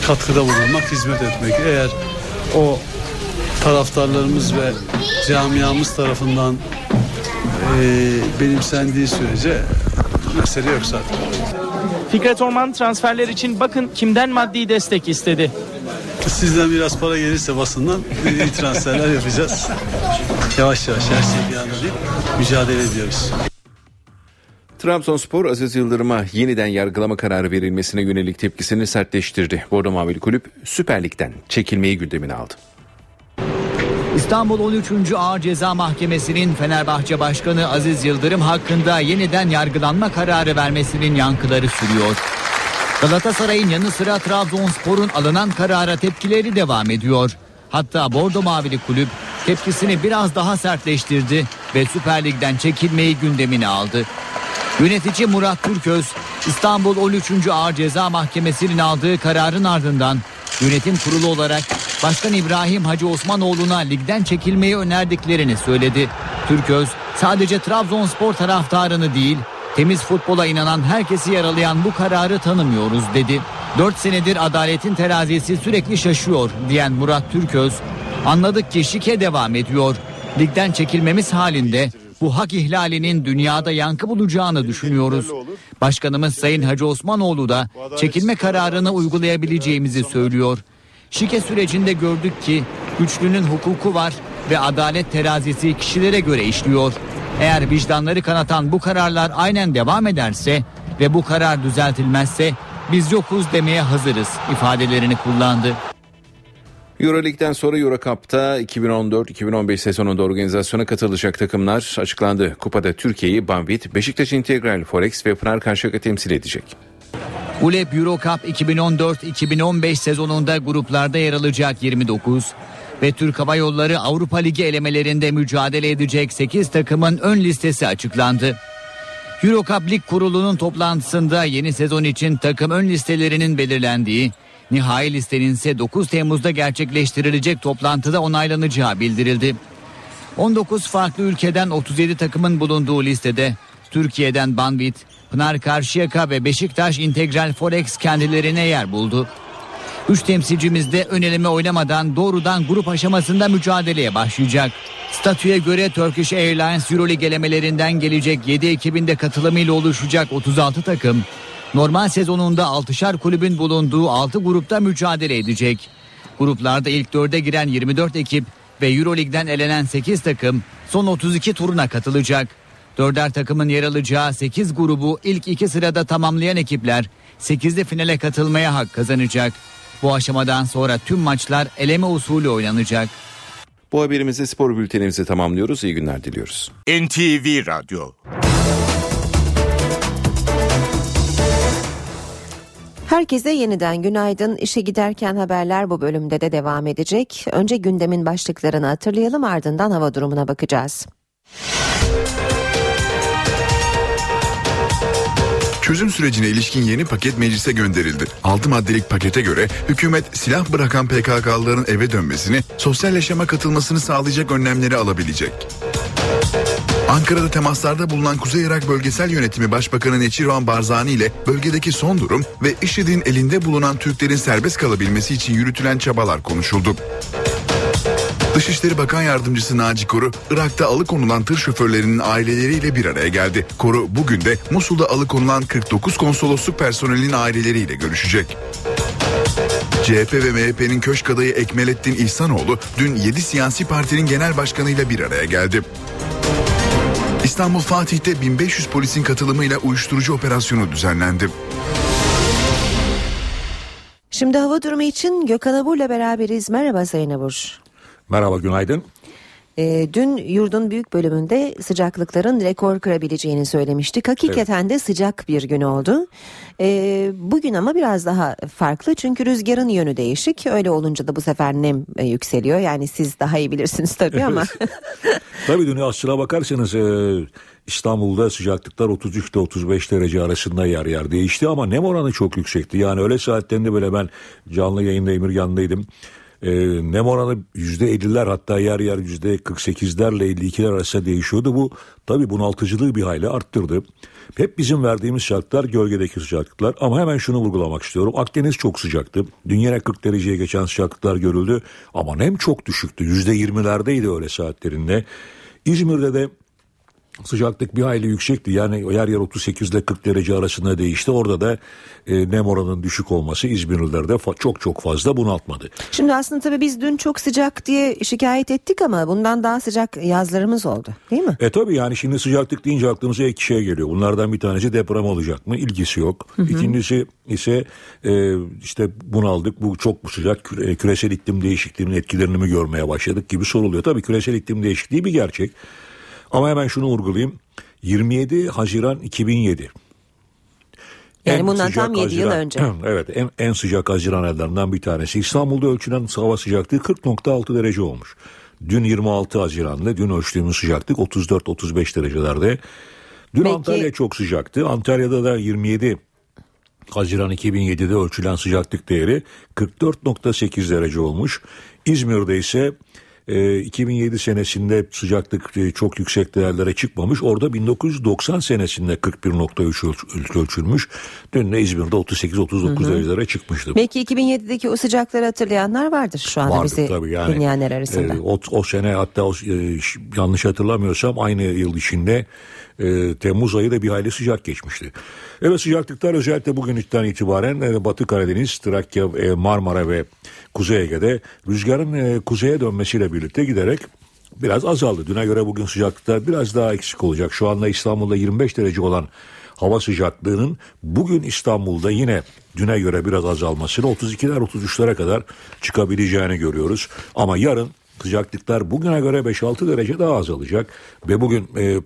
S20: katkıda bulunmak, hizmet etmek. Eğer o taraftarlarımız ve camiamız tarafından e, benimsendiği sürece mesele yok zaten.
S18: Fikret Orman transferler için bakın kimden maddi destek istedi.
S20: Sizden biraz para gelirse basından iyi transferler yapacağız. Yavaş yavaş her şey bir anda değil. Mücadele ediyoruz.
S17: Trabzonspor Aziz Yıldırım'a yeniden yargılama kararı verilmesine yönelik tepkisini sertleştirdi. Bordo Mavili Kulüp Süper Lig'den çekilmeyi gündemine aldı.
S21: İstanbul 13. Ağır Ceza Mahkemesi'nin Fenerbahçe Başkanı Aziz Yıldırım hakkında yeniden yargılanma kararı vermesinin yankıları sürüyor. Galatasaray'ın yanı sıra Trabzonspor'un alınan karara tepkileri devam ediyor. Hatta Bordo Mavili Kulüp tepkisini biraz daha sertleştirdi ve Süper Lig'den çekilmeyi gündemine aldı. Yönetici Murat Türköz, İstanbul 13. Ağır Ceza Mahkemesi'nin aldığı kararın ardından yönetim kurulu olarak Başkan İbrahim Hacı Osmanoğlu'na ligden çekilmeyi önerdiklerini söyledi. Türköz sadece Trabzonspor taraftarını değil temiz futbola inanan herkesi yaralayan bu kararı tanımıyoruz dedi. 4 senedir adaletin terazisi sürekli şaşıyor diyen Murat Türköz anladık ki şike devam ediyor. Ligden çekilmemiz halinde bu hak ihlalinin dünyada yankı bulacağını düşünüyoruz. Başkanımız Sayın Hacı Osmanoğlu da çekilme kararını uygulayabileceğimizi söylüyor. Şike sürecinde gördük ki güçlünün hukuku var ve adalet terazisi kişilere göre işliyor. Eğer vicdanları kanatan bu kararlar aynen devam ederse ve bu karar düzeltilmezse biz yokuz demeye hazırız ifadelerini kullandı.
S17: Euroleague'den sonra Eurocup'ta 2014-2015 sezonunda organizasyona katılacak takımlar açıklandı. Kupada Türkiye'yi Banvit, Beşiktaş Integral Forex ve Pınar Karşıyaka temsil edecek.
S21: ULEP Eurocup 2014-2015 sezonunda gruplarda yer alacak 29 ve Türk Hava Yolları Avrupa Ligi elemelerinde mücadele edecek 8 takımın ön listesi açıklandı. Eurocup Lig Kurulu'nun toplantısında yeni sezon için takım ön listelerinin belirlendiği, nihai listenin ise 9 Temmuz'da gerçekleştirilecek toplantıda onaylanacağı bildirildi. 19 farklı ülkeden 37 takımın bulunduğu listede Türkiye'den Banvit, Pınar Karşıyaka ve Beşiktaş Integral Forex kendilerine yer buldu. Üç temsilcimiz de ön eleme oynamadan doğrudan grup aşamasında mücadeleye başlayacak. Statüye göre Turkish Airlines Euroleague elemelerinden gelecek 7 ekibinde katılımıyla oluşacak 36 takım. Normal sezonunda 6'şar kulübün bulunduğu 6 grupta mücadele edecek. Gruplarda ilk 4'e giren 24 ekip ve Euroleague'den elenen 8 takım son 32 turuna katılacak. Dörder takımın yer alacağı 8 grubu ilk iki sırada tamamlayan ekipler 8'li finale katılmaya hak kazanacak. Bu aşamadan sonra tüm maçlar eleme usulü oynanacak.
S17: Bu haberimizde spor bültenimizi tamamlıyoruz. İyi günler diliyoruz.
S1: NTV Radyo
S2: Herkese yeniden günaydın. İşe giderken haberler bu bölümde de devam edecek. Önce gündemin başlıklarını hatırlayalım ardından hava durumuna bakacağız.
S3: Çözüm sürecine ilişkin yeni paket meclise gönderildi. 6 maddelik pakete göre hükümet silah bırakan PKK'lıların eve dönmesini, sosyal yaşama katılmasını sağlayacak önlemleri alabilecek. Ankara'da temaslarda bulunan Kuzey Irak Bölgesel Yönetimi Başbakanı Neçirvan Barzani ile bölgedeki son durum ve IŞİD'in elinde bulunan Türklerin serbest kalabilmesi için yürütülen çabalar konuşuldu. Dışişleri Bakan Yardımcısı Naci Koru, Irak'ta alıkonulan tır şoförlerinin aileleriyle bir araya geldi. Koru bugün de Musul'da alıkonulan 49 konsolosluk personelinin aileleriyle görüşecek. CHP ve MHP'nin köşk adayı Ekmelettin İhsanoğlu dün 7 siyasi partinin genel başkanıyla bir araya geldi. İstanbul Fatih'te 1500 polisin katılımıyla uyuşturucu operasyonu düzenlendi.
S2: Şimdi hava durumu için Gökhan Abur'la beraberiz. Merhaba Sayın Abur.
S22: Merhaba günaydın.
S2: E, dün yurdun büyük bölümünde sıcaklıkların rekor kırabileceğini söylemiştik. Hakikaten evet. de sıcak bir gün oldu. E, bugün ama biraz daha farklı çünkü rüzgarın yönü değişik. Öyle olunca da bu sefer nem e, yükseliyor. Yani siz daha iyi bilirsiniz tabii ama. [laughs]
S22: tabii dün aslına bakarsanız e, İstanbul'da sıcaklıklar 33 ile 35 derece arasında yer yer değişti ama nem oranı çok yüksekti. Yani öyle saatlerinde böyle ben canlı yayında Emir yanındaydım. E, nem oranı %50'ler hatta yer yer %48'lerle 52'ler arasında değişiyordu. Bu tabii bunaltıcılığı bir hayli arttırdı. Hep bizim verdiğimiz şartlar gölgedeki sıcaklıklar ama hemen şunu vurgulamak istiyorum. Akdeniz çok sıcaktı. Dünyaya 40 dereceye geçen sıcaklıklar görüldü ama nem çok düşüktü. %20'lerdeydi öyle saatlerinde. İzmir'de de sıcaklık bir hayli yüksekti. Yani yer yer 38 ile 40 derece arasında değişti. Orada da e, nem oranının düşük olması İzmirlilerde çok çok fazla bunaltmadı.
S2: Şimdi aslında tabii biz dün çok sıcak diye şikayet ettik ama bundan daha sıcak yazlarımız oldu değil mi?
S22: E tabii yani şimdi sıcaklık deyince aklımıza iki şey geliyor. Bunlardan bir tanesi deprem olacak mı? İlgisi yok. Hı hı. İkincisi ise e, işte bunaldık bu çok bu sıcak küre, küresel iklim değişikliğinin etkilerini mi görmeye başladık gibi soruluyor. Tabii küresel iklim değişikliği bir gerçek. Ama hemen şunu vurgulayayım. 27 Haziran 2007.
S2: Yani en bundan tam 7 Haziran, yıl önce.
S22: Evet en, en sıcak Haziran aylarından bir tanesi. İstanbul'da ölçülen hava sıcaklığı 40.6 derece olmuş. Dün 26 Haziran'da dün ölçtüğümüz sıcaklık 34-35 derecelerde. Dün Peki. Antalya çok sıcaktı. Antalya'da da 27 Haziran 2007'de ölçülen sıcaklık değeri 44.8 derece olmuş. İzmir'de ise 2007 ee, senesinde sıcaklık e, çok yüksek değerlere çıkmamış. Orada 1990 senesinde 41.3 ölçülmüş. Dün de İzmir'de 38-39 derecelere çıkmıştı.
S2: Peki 2007'deki o sıcakları hatırlayanlar vardır şu anda vardır, bizi tabii yani, dinleyenler arasında. E,
S22: o, o sene hatta o, e, yanlış hatırlamıyorsam aynı yıl içinde e, Temmuz ayı da bir hayli sıcak geçmişti. Evet sıcaklıklar özellikle bugün itibaren e, Batı Karadeniz, Trakya, e, Marmara ve Kuzey Ege'de rüzgarın e, kuzeye dönmesiyle birlikte giderek biraz azaldı. Düne göre bugün sıcaklıklar biraz daha eksik olacak. Şu anda İstanbul'da 25 derece olan hava sıcaklığının bugün İstanbul'da yine düne göre biraz azalmasını 32'ler 33'lere kadar çıkabileceğini görüyoruz. Ama yarın sıcaklıklar bugüne göre 5-6 derece daha azalacak ve bugün e,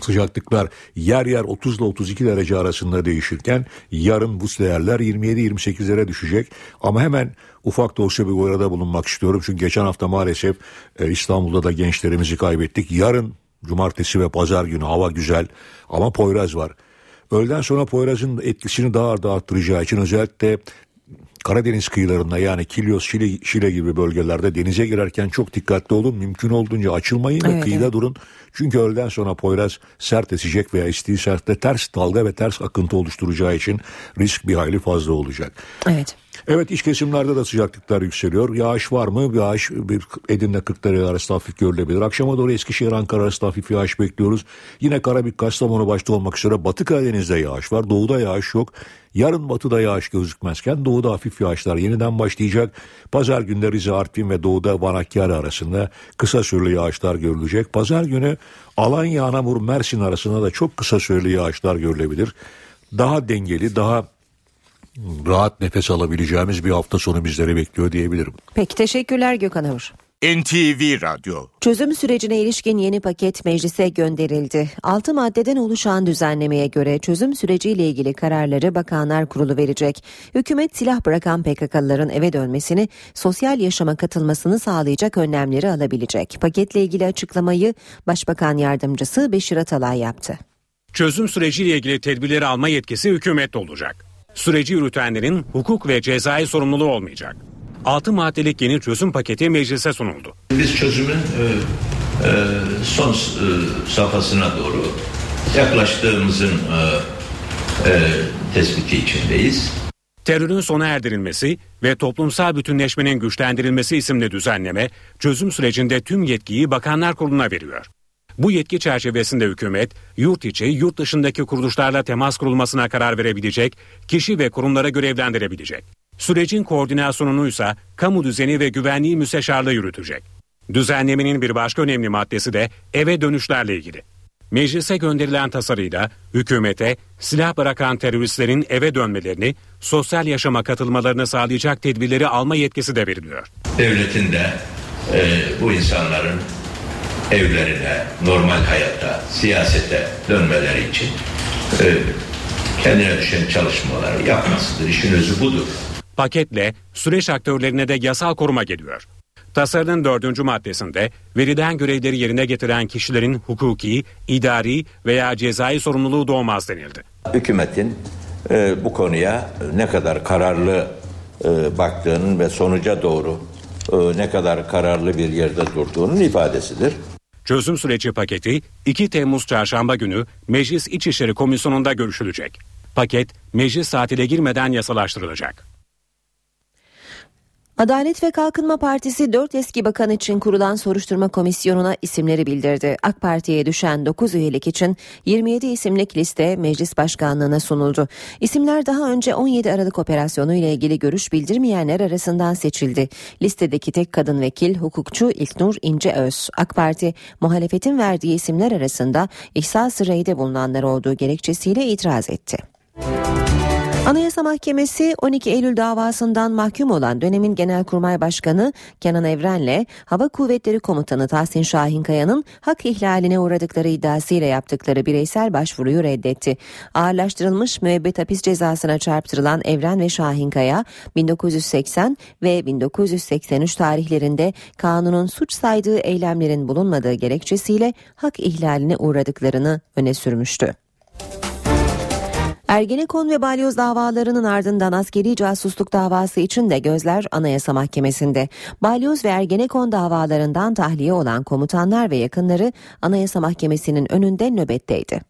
S22: Sıcaklıklar yer yer 30 ile 32 derece arasında değişirken yarın bu değerler 27-28'lere düşecek. Ama hemen ufak da olsa bir uyarıda bulunmak istiyorum. Çünkü geçen hafta maalesef e, İstanbul'da da gençlerimizi kaybettik. Yarın cumartesi ve pazar günü hava güzel ama Poyraz var. Öğleden sonra Poyraz'ın etkisini daha da arttıracağı için özellikle Karadeniz kıyılarında yani Kilyos, Şile, Şile gibi bölgelerde denize girerken çok dikkatli olun. Mümkün olduğunca açılmayın evet, ve kıyıda evet. durun. Çünkü öğleden sonra Poyraz sert esecek veya estiği sertte ters dalga ve ters akıntı oluşturacağı için risk bir hayli fazla olacak.
S2: Evet.
S22: Evet iç kesimlerde de sıcaklıklar yükseliyor. Yağış var mı? Yağış Edirne 40 derece arasında hafif görülebilir. Akşama doğru Eskişehir Ankara arasında hafif yağış bekliyoruz. Yine Karabük Kastamonu başta olmak üzere Batı Karadeniz'de yağış var. Doğuda yağış yok. Yarın batıda yağış gözükmezken doğuda hafif yağışlar yeniden başlayacak. Pazar günleri Rize, Artvin ve doğuda Van Hakkari arasında kısa süreli yağışlar görülecek. Pazar günü Alanya, Anamur, Mersin arasında da çok kısa süreli yağışlar görülebilir. Daha dengeli, daha rahat nefes alabileceğimiz bir hafta sonu bizleri bekliyor diyebilirim.
S2: Peki teşekkürler Gökhan Avur.
S1: NTV Radyo
S2: Çözüm sürecine ilişkin yeni paket meclise gönderildi. 6 maddeden oluşan düzenlemeye göre çözüm süreciyle ilgili kararları Bakanlar Kurulu verecek. Hükümet silah bırakan PKK'lıların eve dönmesini, sosyal yaşama katılmasını sağlayacak önlemleri alabilecek. Paketle ilgili açıklamayı Başbakan Yardımcısı Beşir Atalay yaptı.
S6: Çözüm süreciyle ilgili tedbirleri alma yetkisi hükümette olacak. Süreci yürütenlerin hukuk ve cezai sorumluluğu olmayacak. 6 maddelik yeni çözüm paketi meclise sunuldu.
S8: Biz çözümün e, e, son e, safhasına doğru yaklaştığımızın e, e, tespiti içindeyiz.
S6: Terörün sona erdirilmesi ve toplumsal bütünleşmenin güçlendirilmesi isimli düzenleme çözüm sürecinde tüm yetkiyi Bakanlar Kurulu'na veriyor. Bu yetki çerçevesinde hükümet yurt içi, yurt dışındaki kuruluşlarla temas kurulmasına karar verebilecek, kişi ve kurumlara görevlendirebilecek. Sürecin koordinasyonunu ise kamu düzeni ve güvenliği müsteşarlığı yürütecek. Düzenlemenin bir başka önemli maddesi de eve dönüşlerle ilgili. Meclise gönderilen tasarıyla hükümete silah bırakan teröristlerin eve dönmelerini, sosyal yaşama katılmalarını sağlayacak tedbirleri alma yetkisi de veriliyor.
S8: Devletin de e, bu insanların evlerine, normal hayata, siyasete dönmeleri için e, kendine düşen çalışmaları yapmasıdır. İşin özü budur.
S6: Paketle süreç aktörlerine de yasal koruma geliyor. Tasarının dördüncü maddesinde verilen görevleri yerine getiren kişilerin hukuki, idari veya cezai sorumluluğu doğmaz denildi.
S8: Hükümetin e, bu konuya ne kadar kararlı e, baktığının ve sonuca doğru e, ne kadar kararlı bir yerde durduğunun ifadesidir.
S6: Çözüm süreci paketi 2 Temmuz çarşamba günü Meclis İçişleri Komisyonu'nda görüşülecek. Paket meclis tatile girmeden yasalaştırılacak.
S2: Adalet ve Kalkınma Partisi 4 eski bakan için kurulan soruşturma komisyonuna isimleri bildirdi. AK Parti'ye düşen 9 üyelik için 27 isimlik liste meclis başkanlığına sunuldu. İsimler daha önce 17 Aralık operasyonu ile ilgili görüş bildirmeyenler arasından seçildi. Listedeki tek kadın vekil hukukçu İlknur İnceöz. AK Parti muhalefetin verdiği isimler arasında ihsas reyde bulunanlar olduğu gerekçesiyle itiraz etti. Anayasa Mahkemesi 12 Eylül davasından mahkum olan dönemin Genelkurmay Başkanı Kenan Evren'le Hava Kuvvetleri Komutanı Tahsin Şahinkaya'nın hak ihlaline uğradıkları iddiasıyla yaptıkları bireysel başvuruyu reddetti. Ağırlaştırılmış müebbet hapis cezasına çarptırılan Evren ve Şahinkaya 1980 ve 1983 tarihlerinde kanunun suç saydığı eylemlerin bulunmadığı gerekçesiyle hak ihlaline uğradıklarını öne sürmüştü. Ergenekon ve balyoz davalarının ardından askeri casusluk davası için de gözler Anayasa Mahkemesi'nde. Balyoz ve Ergenekon davalarından tahliye olan komutanlar ve yakınları Anayasa Mahkemesi'nin önünde nöbetteydi.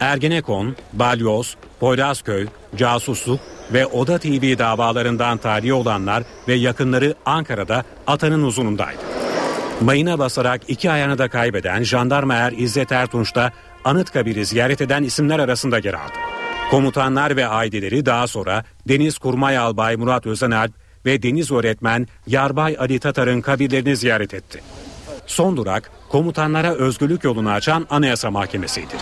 S6: Ergenekon, Balyoz, Poyrazköy, casusluk ve Oda TV davalarından tahliye olanlar ve yakınları Ankara'da Atanın uzunundaydı. Mayına basarak iki ayağını da kaybeden jandarma er İzzet Ertunç da Anıtkabir'i ziyaret eden isimler arasında yer aldı. Komutanlar ve aileleri daha sonra Deniz Kurmay Albay Murat Özenalp ve Deniz Öğretmen Yarbay Ali Tatar'ın kabirlerini ziyaret etti. Son durak komutanlara özgürlük yolunu açan Anayasa Mahkemesi'ydi.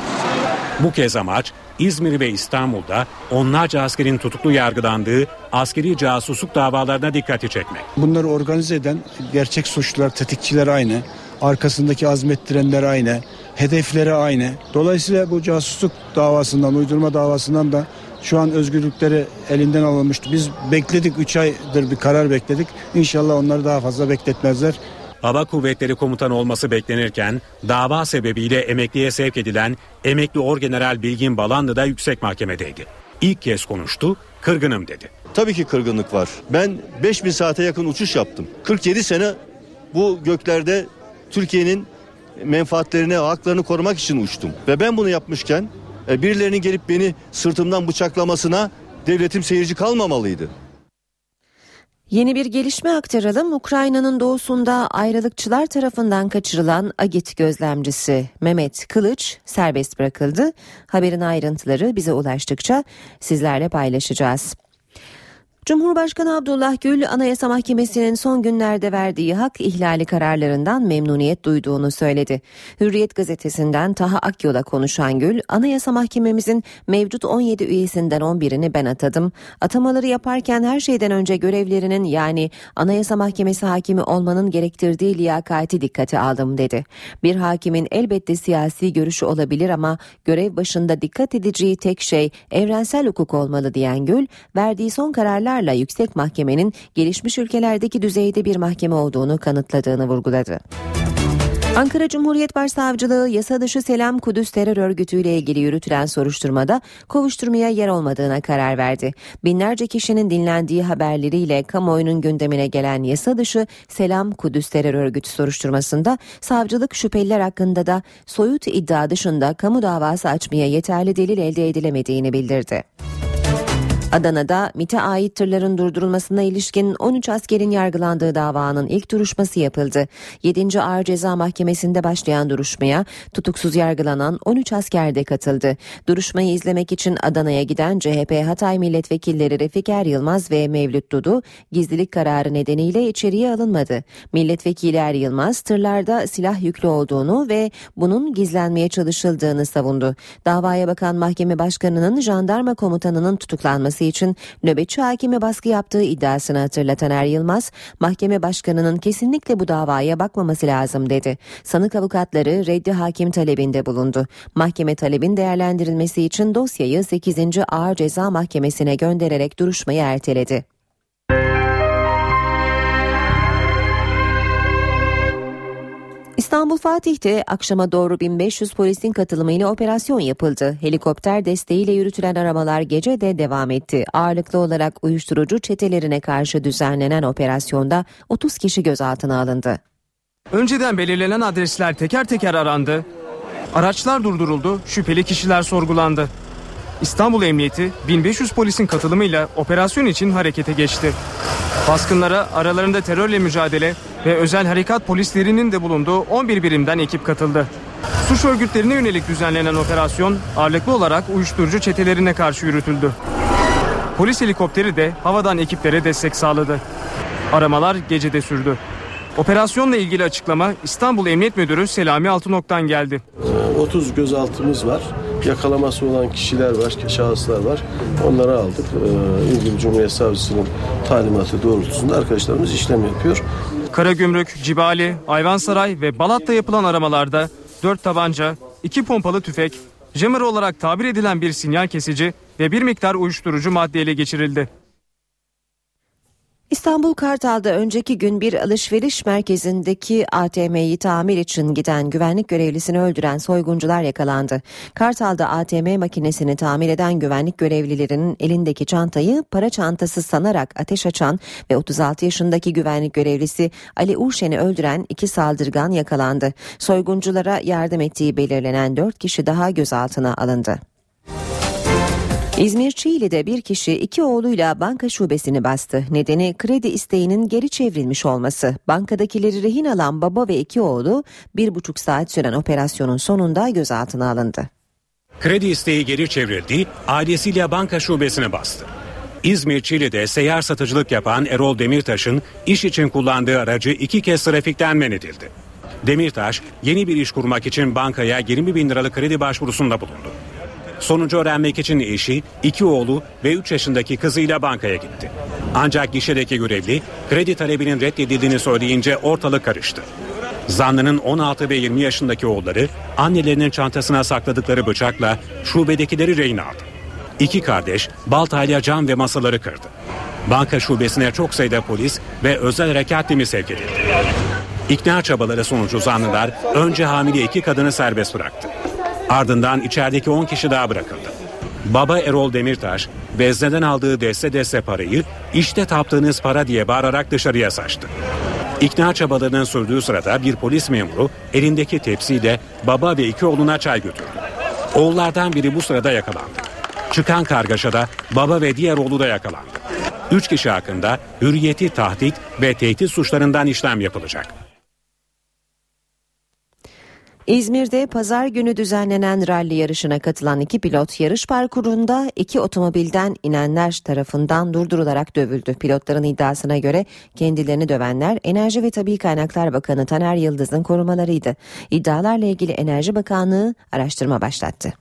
S6: Bu kez amaç İzmir ve İstanbul'da onlarca askerin tutuklu yargılandığı askeri casusluk davalarına dikkati çekmek.
S23: Bunları organize eden gerçek suçlular, tetikçiler aynı. Arkasındaki azmettirenler aynı hedefleri aynı. Dolayısıyla bu casusluk davasından, uydurma davasından da şu an özgürlükleri elinden alınmıştı. Biz bekledik 3 aydır bir karar bekledik. İnşallah onları daha fazla bekletmezler.
S6: Hava Kuvvetleri Komutanı olması beklenirken dava sebebiyle emekliye sevk edilen emekli Orgeneral Bilgin Balanlı da yüksek mahkemedeydi. İlk kez konuştu, kırgınım dedi.
S24: Tabii ki kırgınlık var. Ben 5000 saate yakın uçuş yaptım. 47 sene bu göklerde Türkiye'nin menfaatlerini, haklarını korumak için uçtum. Ve ben bunu yapmışken e, birilerinin gelip beni sırtımdan bıçaklamasına devletim seyirci kalmamalıydı.
S2: Yeni bir gelişme aktaralım. Ukrayna'nın doğusunda ayrılıkçılar tarafından kaçırılan Agit gözlemcisi Mehmet Kılıç serbest bırakıldı. Haberin ayrıntıları bize ulaştıkça sizlerle paylaşacağız. Cumhurbaşkanı Abdullah Gül Anayasa Mahkemesi'nin son günlerde verdiği hak ihlali kararlarından memnuniyet duyduğunu söyledi. Hürriyet gazetesinden Taha Akyol'a konuşan Gül, Anayasa Mahkememizin mevcut 17 üyesinden 11'ini ben atadım. Atamaları yaparken her şeyden önce görevlerinin yani Anayasa Mahkemesi hakimi olmanın gerektirdiği liyakati dikkate aldım dedi. Bir hakimin elbette siyasi görüşü olabilir ama görev başında dikkat edeceği tek şey evrensel hukuk olmalı diyen Gül, verdiği son kararlar kararla yüksek mahkemenin gelişmiş ülkelerdeki düzeyde bir mahkeme olduğunu kanıtladığını vurguladı. Ankara Cumhuriyet Başsavcılığı yasa dışı Selam Kudüs terör örgütüyle ilgili yürütülen soruşturmada kovuşturmaya yer olmadığına karar verdi. Binlerce kişinin dinlendiği haberleriyle kamuoyunun gündemine gelen yasa dışı Selam Kudüs terör örgütü soruşturmasında savcılık şüpheliler hakkında da soyut iddia dışında kamu davası açmaya yeterli delil elde edilemediğini bildirdi. Adana'da MIT'e ait tırların durdurulmasına ilişkin 13 askerin yargılandığı davanın ilk duruşması yapıldı. 7. Ağır Ceza Mahkemesi'nde başlayan duruşmaya tutuksuz yargılanan 13 asker de katıldı. Duruşmayı izlemek için Adana'ya giden CHP Hatay milletvekilleri Refiker Yılmaz ve Mevlüt Dudu gizlilik kararı nedeniyle içeriye alınmadı. Milletvekili Er Yılmaz tırlarda silah yüklü olduğunu ve bunun gizlenmeye çalışıldığını savundu. Davaya bakan mahkeme başkanının jandarma komutanının tutuklanması edilmesi için nöbetçi hakime baskı yaptığı iddiasını hatırlatan Er Yılmaz, mahkeme başkanının kesinlikle bu davaya bakmaması lazım dedi. Sanık avukatları reddi hakim talebinde bulundu. Mahkeme talebin değerlendirilmesi için dosyayı 8. Ağır Ceza Mahkemesi'ne göndererek duruşmayı erteledi. İstanbul Fatih'te akşama doğru 1500 polisin katılımıyla operasyon yapıldı. Helikopter desteğiyle yürütülen aramalar gece de devam etti. Ağırlıklı olarak uyuşturucu çetelerine karşı düzenlenen operasyonda 30 kişi gözaltına alındı.
S25: Önceden belirlenen adresler teker teker arandı. Araçlar durduruldu, şüpheli kişiler sorgulandı. İstanbul Emniyeti 1500 polisin katılımıyla operasyon için harekete geçti. Baskınlara aralarında terörle mücadele ve özel harekat polislerinin de bulunduğu 11 birimden ekip katıldı. Suç örgütlerine yönelik düzenlenen operasyon ağırlıklı olarak uyuşturucu çetelerine karşı yürütüldü. Polis helikopteri de havadan ekiplere destek sağladı. Aramalar gecede sürdü. Operasyonla ilgili açıklama İstanbul Emniyet Müdürü Selami Altınok'tan geldi.
S26: 30 gözaltımız var. Yakalaması olan kişiler var, şahıslar var. Onları aldık. Ee, İlgili Cumhuriyet Savcısının talimatı doğrultusunda arkadaşlarımız işlem yapıyor.
S25: Karagümrük, Cibali, Ayvansaray ve Balat'ta yapılan aramalarda 4 tabanca, 2 pompalı tüfek, jammer olarak tabir edilen bir sinyal kesici ve bir miktar uyuşturucu madde ele geçirildi.
S2: İstanbul Kartal'da önceki gün bir alışveriş merkezindeki ATM'yi tamir için giden güvenlik görevlisini öldüren soyguncular yakalandı. Kartal'da ATM makinesini tamir eden güvenlik görevlilerinin elindeki çantayı para çantası sanarak ateş açan ve 36 yaşındaki güvenlik görevlisi Ali Urşen'i öldüren iki saldırgan yakalandı. Soygunculara yardım ettiği belirlenen 4 kişi daha gözaltına alındı. İzmir Çiğli'de bir kişi iki oğluyla banka şubesini bastı. Nedeni kredi isteğinin geri çevrilmiş olması. Bankadakileri rehin alan baba ve iki oğlu bir buçuk saat süren operasyonun sonunda gözaltına alındı.
S6: Kredi isteği geri çevrildi, ailesiyle banka şubesine bastı. İzmir Çiğli'de seyyar satıcılık yapan Erol Demirtaş'ın iş için kullandığı aracı iki kez trafikten men edildi. Demirtaş yeni bir iş kurmak için bankaya 20 bin liralık kredi başvurusunda bulundu. Sonucu öğrenmek için eşi, iki oğlu ve 3 yaşındaki kızıyla bankaya gitti. Ancak gişedeki görevli kredi talebinin reddedildiğini söyleyince ortalık karıştı. Zanlının 16 ve 20 yaşındaki oğulları annelerinin çantasına sakladıkları bıçakla şubedekileri rehin aldı. İki kardeş baltayla cam ve masaları kırdı. Banka şubesine çok sayıda polis ve özel harekat timi sevk edildi. İkna çabaları sonucu zanlılar önce hamile iki kadını serbest bıraktı. Ardından içerideki 10 kişi daha bırakıldı. Baba Erol Demirtaş vezneden aldığı deste deste parayı işte taptığınız para diye bağırarak dışarıya saçtı. İkna çabalarının sürdüğü sırada bir polis memuru elindeki tepsiyle baba ve iki oğluna çay götürdü. Oğullardan biri bu sırada yakalandı. Çıkan kargaşada baba ve diğer oğlu da yakalandı. 3 kişi hakkında hürriyeti tahdit ve tehdit suçlarından işlem yapılacak.
S2: İzmir'de pazar günü düzenlenen ralli yarışına katılan iki pilot yarış parkurunda iki otomobilden inenler tarafından durdurularak dövüldü. Pilotların iddiasına göre kendilerini dövenler Enerji ve Tabi Kaynaklar Bakanı Taner Yıldız'ın korumalarıydı. İddialarla ilgili Enerji Bakanlığı araştırma başlattı.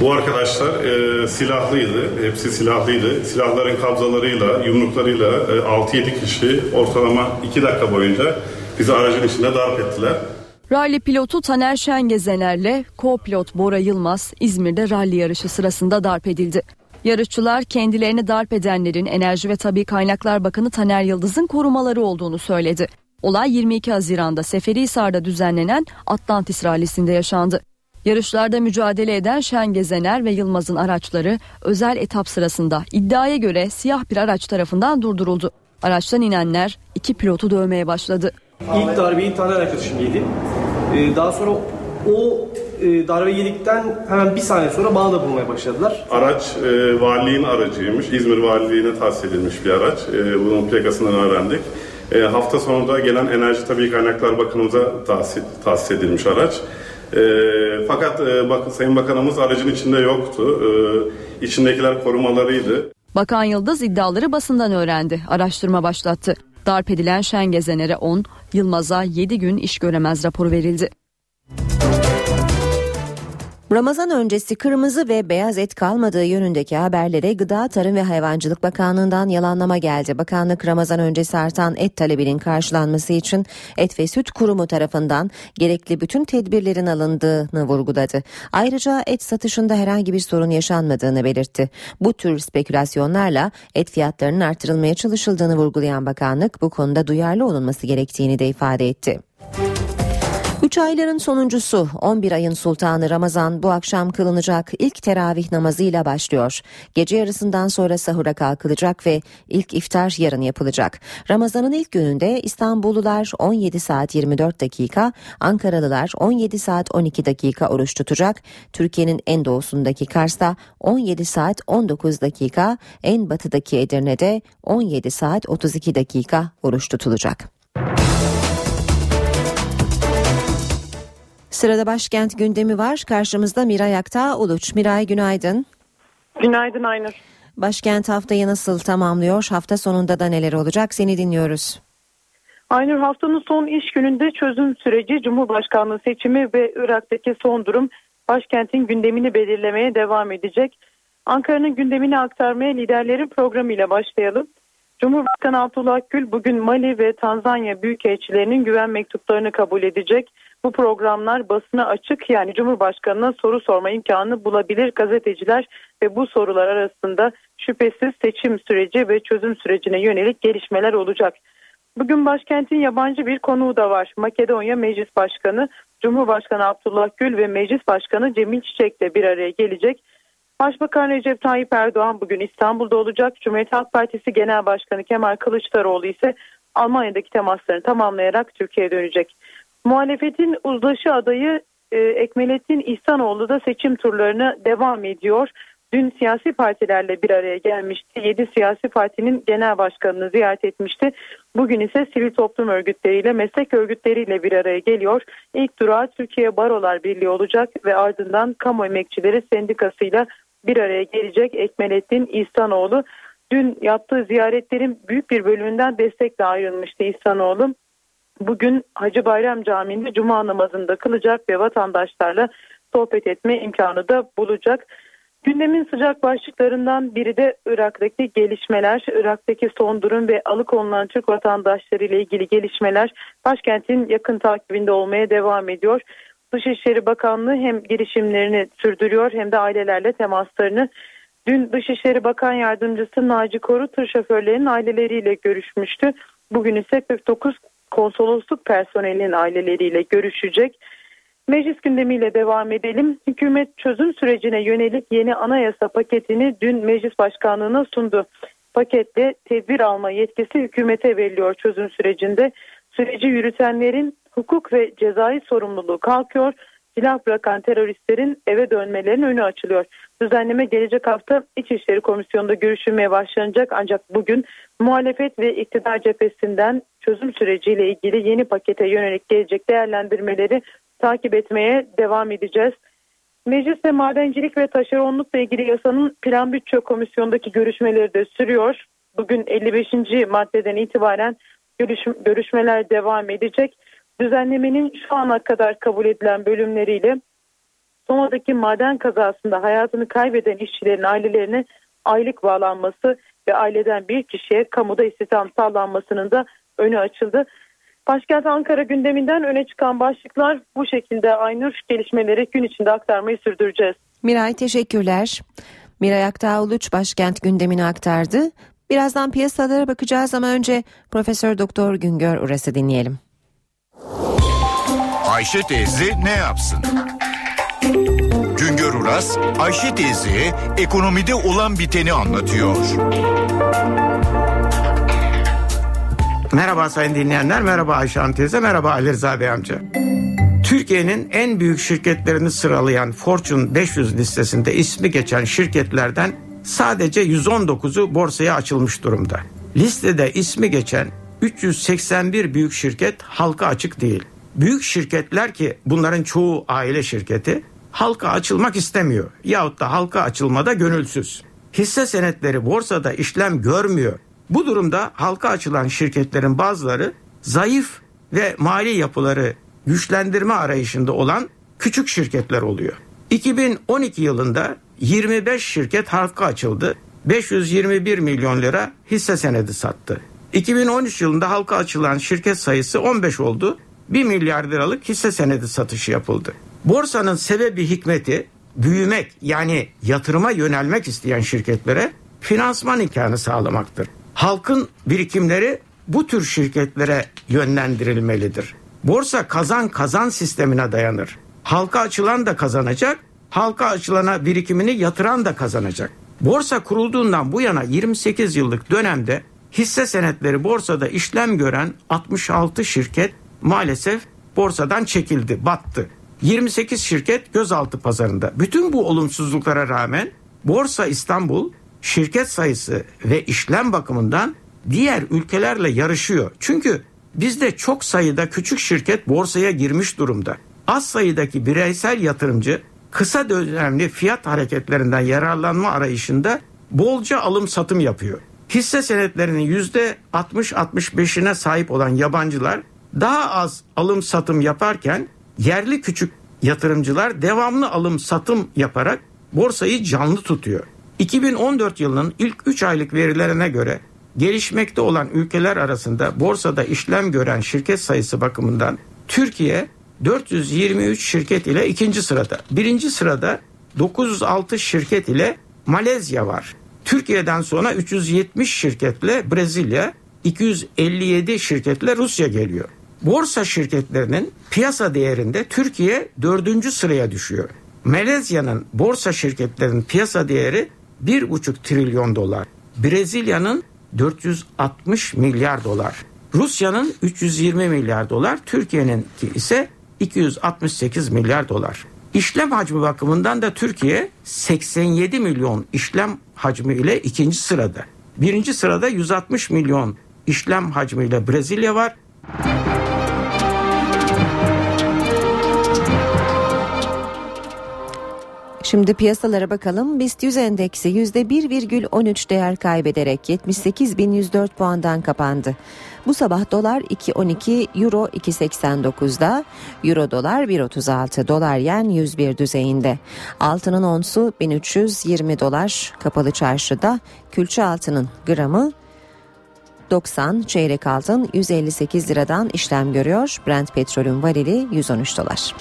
S27: Bu arkadaşlar e, silahlıydı. Hepsi silahlıydı. Silahların kabzalarıyla, yumruklarıyla e, 6-7 kişi ortalama 2 dakika boyunca bizi aracın içinde darp ettiler.
S14: Rally pilotu Taner Şengezener'le co-pilot Bora Yılmaz İzmir'de rally yarışı sırasında darp edildi. Yarışçılar kendilerini darp edenlerin Enerji ve Tabi Kaynaklar Bakanı Taner Yıldız'ın korumaları olduğunu söyledi. Olay 22 Haziran'da Seferihisar'da düzenlenen Atlantis Rally'sinde yaşandı. Yarışlarda mücadele eden Şengezener ve Yılmaz'ın araçları özel etap sırasında iddiaya göre siyah bir araç tarafından durduruldu. Araçtan inenler iki pilotu dövmeye başladı.
S28: İlk darbeyi Taner arkadaşım yedi. Ee, daha sonra o e, darbe yedikten hemen bir saniye sonra bana da bulmaya başladılar.
S27: Araç e, valiliğin aracıymış. İzmir valiliğine tahsis edilmiş bir araç. E, bunun plakasından öğrendik. E, hafta sonu da gelen Enerji Tabi Kaynaklar Bakanımıza tahsis, tahsis edilmiş araç. E, fakat e, bak, Sayın Bakanımız aracın içinde yoktu. E, içindekiler korumalarıydı.
S14: Bakan Yıldız iddiaları basından öğrendi. Araştırma başlattı. Darp edilen Şengezener'e 10, Yılmaz'a 7 gün iş göremez raporu verildi.
S2: Ramazan öncesi kırmızı ve beyaz et kalmadığı yönündeki haberlere Gıda Tarım ve Hayvancılık Bakanlığı'ndan yalanlama geldi. Bakanlık Ramazan öncesi artan et talebinin karşılanması için Et ve Süt Kurumu tarafından gerekli bütün tedbirlerin alındığını vurguladı. Ayrıca et satışında herhangi bir sorun yaşanmadığını belirtti. Bu tür spekülasyonlarla et fiyatlarının artırılmaya çalışıldığını vurgulayan bakanlık bu konuda duyarlı olunması gerektiğini de ifade etti. Üç ayların sonuncusu 11 ayın sultanı Ramazan bu akşam kılınacak ilk teravih namazıyla başlıyor. Gece yarısından sonra sahura kalkılacak ve ilk iftar yarın yapılacak. Ramazan'ın ilk gününde İstanbullular 17 saat 24 dakika, Ankaralılar 17 saat 12 dakika oruç tutacak. Türkiye'nin en doğusundaki Kars'ta 17 saat 19 dakika, en batıdaki Edirne'de 17 saat 32 dakika oruç tutulacak. Sırada başkent gündemi var. Karşımızda Miray Aktağ Uluç. Miray günaydın.
S29: Günaydın Aynur.
S2: Başkent haftayı nasıl tamamlıyor? Hafta sonunda da neler olacak? Seni dinliyoruz.
S29: Aynur haftanın son iş gününde çözüm süreci, Cumhurbaşkanlığı seçimi ve Irak'taki son durum başkentin gündemini belirlemeye devam edecek. Ankara'nın gündemini aktarmaya liderlerin programıyla başlayalım. Cumhurbaşkanı Abdullah Gül bugün Mali ve Tanzanya büyükelçilerinin güven mektuplarını kabul edecek. Bu programlar basına açık yani Cumhurbaşkanı'na soru sorma imkanı bulabilir gazeteciler ve bu sorular arasında şüphesiz seçim süreci ve çözüm sürecine yönelik gelişmeler olacak. Bugün başkentin yabancı bir konuğu da var. Makedonya Meclis Başkanı Cumhurbaşkanı Abdullah Gül ve Meclis Başkanı Cemil Çiçek de bir araya gelecek. Başbakan Recep Tayyip Erdoğan bugün İstanbul'da olacak. Cumhuriyet Halk Partisi Genel Başkanı Kemal Kılıçdaroğlu ise Almanya'daki temaslarını tamamlayarak Türkiye'ye dönecek. Muhalefetin uzlaşı adayı e, Ekmelettin İhsanoğlu da seçim turlarına devam ediyor. Dün siyasi partilerle bir araya gelmişti. 7 siyasi partinin genel başkanını ziyaret etmişti. Bugün ise sivil toplum örgütleriyle, meslek örgütleriyle bir araya geliyor. İlk durağı Türkiye Barolar Birliği olacak ve ardından Kamu Emekçileri Sendikası'yla bir araya gelecek Ekmelettin İhsanoğlu. Dün yaptığı ziyaretlerin büyük bir bölümünden destekle ayrılmıştı İhsanoğlu bugün Hacı Bayram Camii'nde cuma namazında kılacak ve vatandaşlarla sohbet etme imkanı da bulacak. Gündemin sıcak başlıklarından biri de Irak'taki gelişmeler, Irak'taki son durum ve alıkonulan Türk vatandaşları ile ilgili gelişmeler başkentin yakın takibinde olmaya devam ediyor. Dışişleri Bakanlığı hem girişimlerini sürdürüyor hem de ailelerle temaslarını. Dün Dışişleri Bakan Yardımcısı Naci Koru tır şoförlerinin aileleriyle görüşmüştü. Bugün ise 49 konsolosluk personelinin aileleriyle görüşecek. Meclis gündemiyle devam edelim. Hükümet çözüm sürecine yönelik yeni anayasa paketini dün meclis başkanlığına sundu. Paketle tedbir alma yetkisi hükümete veriliyor çözüm sürecinde. Süreci yürütenlerin hukuk ve cezai sorumluluğu kalkıyor. Silah bırakan teröristlerin eve dönmelerinin önü açılıyor. Düzenleme gelecek hafta İçişleri Komisyonu'nda görüşülmeye başlanacak ancak bugün muhalefet ve iktidar cephesinden çözüm süreciyle ilgili yeni pakete yönelik gelecek değerlendirmeleri takip etmeye devam edeceğiz. Mecliste madencilik ve taşeronlukla ilgili yasanın plan bütçe komisyondaki görüşmeleri de sürüyor. Bugün 55. maddeden itibaren görüşmeler devam edecek. Düzenlemenin şu ana kadar kabul edilen bölümleriyle Soma'daki maden kazasında hayatını kaybeden işçilerin ailelerine aylık bağlanması ve aileden bir kişiye kamuda istihdam sağlanmasının da önü açıldı. Başkent Ankara gündeminden öne çıkan başlıklar bu şekilde Aynur gelişmeleri gün içinde aktarmayı sürdüreceğiz.
S2: Miray teşekkürler. Miray Aktağ başkent gündemini aktardı. Birazdan piyasalara bakacağız ama önce Profesör Doktor Güngör Uras'ı dinleyelim.
S1: Ayşe teyze ne yapsın? Güngör Uras, Ayşe teyze ekonomide olan biteni anlatıyor.
S30: Merhaba sayın dinleyenler, merhaba Ayşe Hanım teyze, merhaba Ali Rıza Bey amca. Türkiye'nin en büyük şirketlerini sıralayan Fortune 500 listesinde ismi geçen şirketlerden sadece 119'u borsaya açılmış durumda. Listede ismi geçen 381 büyük şirket halka açık değil. Büyük şirketler ki bunların çoğu aile şirketi halka açılmak istemiyor yahut da halka açılmada gönülsüz. Hisse senetleri borsada işlem görmüyor. Bu durumda halka açılan şirketlerin bazıları zayıf ve mali yapıları güçlendirme arayışında olan küçük şirketler oluyor. 2012 yılında 25 şirket halka açıldı. 521 milyon lira hisse senedi sattı. 2013 yılında halka açılan şirket sayısı 15 oldu. 1 milyar liralık hisse senedi satışı yapıldı. Borsanın sebebi hikmeti büyümek yani yatırıma yönelmek isteyen şirketlere finansman imkanı sağlamaktır. Halkın birikimleri bu tür şirketlere yönlendirilmelidir. Borsa kazan kazan sistemine dayanır. Halka açılan da kazanacak, halka açılana birikimini yatıran da kazanacak. Borsa kurulduğundan bu yana 28 yıllık dönemde hisse senetleri borsada işlem gören 66 şirket maalesef borsadan çekildi, battı. 28 şirket gözaltı pazarında. Bütün bu olumsuzluklara rağmen Borsa İstanbul şirket sayısı ve işlem bakımından diğer ülkelerle yarışıyor. Çünkü bizde çok sayıda küçük şirket borsaya girmiş durumda. Az sayıdaki bireysel yatırımcı kısa dönemli fiyat hareketlerinden yararlanma arayışında bolca alım satım yapıyor. Hisse senetlerinin %60-65'ine sahip olan yabancılar daha az alım satım yaparken yerli küçük yatırımcılar devamlı alım satım yaparak borsayı canlı tutuyor. 2014 yılının ilk 3 aylık verilerine göre gelişmekte olan ülkeler arasında borsada işlem gören şirket sayısı bakımından Türkiye 423 şirket ile ikinci sırada. Birinci sırada 906 şirket ile Malezya var. Türkiye'den sonra 370 şirketle Brezilya, 257 şirketle Rusya geliyor. Borsa şirketlerinin piyasa değerinde Türkiye dördüncü sıraya düşüyor. Malezya'nın borsa şirketlerinin piyasa değeri 1,5 trilyon dolar. Brezilya'nın 460 milyar dolar. Rusya'nın 320 milyar dolar, Türkiye'nin ise 268 milyar dolar. İşlem hacmi bakımından da Türkiye 87 milyon işlem hacmi ile ikinci sırada. Birinci sırada 160 milyon işlem hacmiyle Brezilya var.
S2: Şimdi piyasalara bakalım. BIST 100 endeksi %1,13 değer kaybederek 78.104 puandan kapandı. Bu sabah dolar 2.12, euro 2.89'da, euro dolar 1.36, dolar yen 101 düzeyinde. Altının onsu 1320 dolar, kapalı çarşıda külçe altının gramı 90, çeyrek altın 158 liradan işlem görüyor. Brent petrolün varili 113 dolar.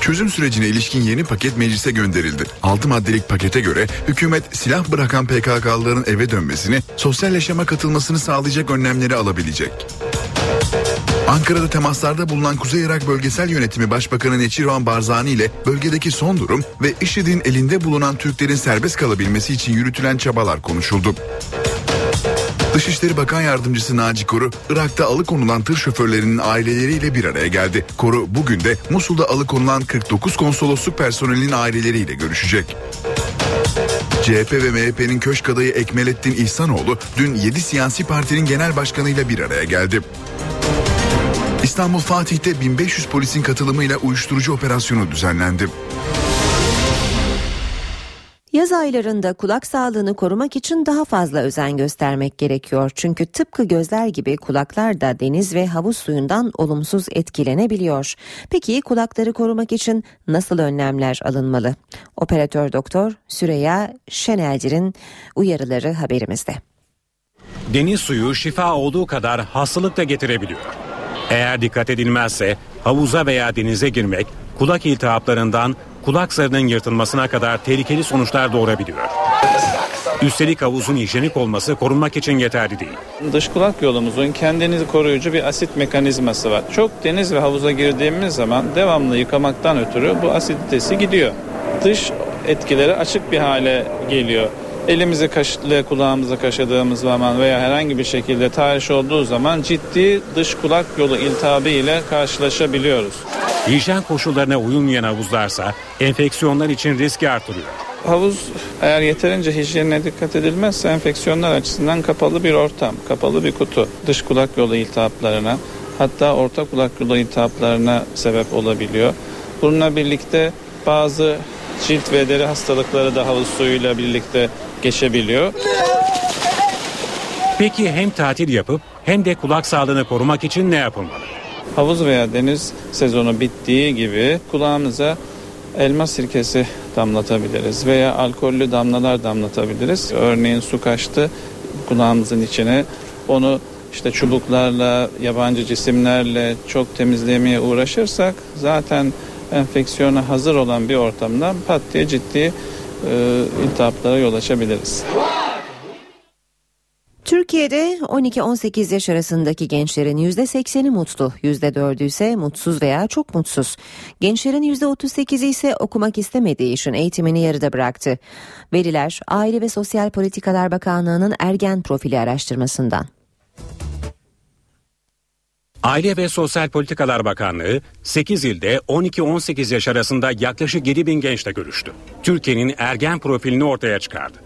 S3: Çözüm sürecine ilişkin yeni paket meclise gönderildi. 6 maddelik pakete göre hükümet silah bırakan PKK'lıların eve dönmesini, sosyal yaşama katılmasını sağlayacak önlemleri alabilecek. Ankara'da temaslarda bulunan Kuzey Irak Bölgesel Yönetimi Başbakanı Neçirvan Barzani ile bölgedeki son durum ve IŞİD'in elinde bulunan Türklerin serbest kalabilmesi için yürütülen çabalar konuşuldu. Dışişleri Bakan Yardımcısı Naci Koru, Irak'ta alıkonulan tır şoförlerinin aileleriyle bir araya geldi. Koru bugün de Musul'da alıkonulan 49 konsolosluk personelinin aileleriyle görüşecek. CHP ve MHP'nin köşk adayı Ekmelettin İhsanoğlu dün 7 siyasi partinin genel başkanıyla bir araya geldi. İstanbul Fatih'te 1500 polisin katılımıyla uyuşturucu operasyonu düzenlendi.
S2: Yaz aylarında kulak sağlığını korumak için daha fazla özen göstermek gerekiyor. Çünkü tıpkı gözler gibi kulaklar da deniz ve havuz suyundan olumsuz etkilenebiliyor. Peki kulakları korumak için nasıl önlemler alınmalı? Operatör doktor Süreyya Şenelcir'in uyarıları haberimizde.
S6: Deniz suyu şifa olduğu kadar hastalık da getirebiliyor. Eğer dikkat edilmezse havuza veya denize girmek kulak iltihaplarından kulak zarının yırtılmasına kadar tehlikeli sonuçlar doğurabiliyor. Üstelik havuzun hijyenik olması korunmak için yeterli değil.
S31: Dış kulak yolumuzun kendini koruyucu bir asit mekanizması var. Çok deniz ve havuza girdiğimiz zaman devamlı yıkamaktan ötürü bu asiditesi gidiyor. Dış etkileri açık bir hale geliyor. Elimizi kaşıkla kulağımıza kaşıdığımız zaman veya herhangi bir şekilde tahriş olduğu zaman ciddi dış kulak yolu iltihabı ile karşılaşabiliyoruz.
S6: Hijyen koşullarına uyulmayan havuzlarsa enfeksiyonlar için riski artırıyor.
S31: Havuz eğer yeterince hijyenine dikkat edilmezse enfeksiyonlar açısından kapalı bir ortam, kapalı bir kutu. Dış kulak yolu iltihaplarına hatta orta kulak yolu iltihaplarına sebep olabiliyor. Bununla birlikte bazı cilt ve deri hastalıkları da havuz suyuyla birlikte geçebiliyor.
S6: Peki hem tatil yapıp hem de kulak sağlığını korumak için ne yapılmalı?
S31: Havuz veya deniz sezonu bittiği gibi kulağımıza elma sirkesi damlatabiliriz veya alkollü damlalar damlatabiliriz. Örneğin su kaçtı kulağımızın içine onu işte çubuklarla, yabancı cisimlerle çok temizlemeye uğraşırsak zaten enfeksiyona hazır olan bir ortamdan pat diye ciddi e, iltihaplara yol açabiliriz.
S2: Türkiye'de 12-18 yaş arasındaki gençlerin %80'i mutlu, %4'ü ise mutsuz veya çok mutsuz. Gençlerin %38'i ise okumak istemediği için eğitimini yarıda bıraktı. Veriler Aile ve Sosyal Politikalar Bakanlığı'nın ergen profili araştırmasından.
S6: Aile ve Sosyal Politikalar Bakanlığı 8 ilde 12-18 yaş arasında yaklaşık 7 bin gençle görüştü. Türkiye'nin ergen profilini ortaya çıkardı.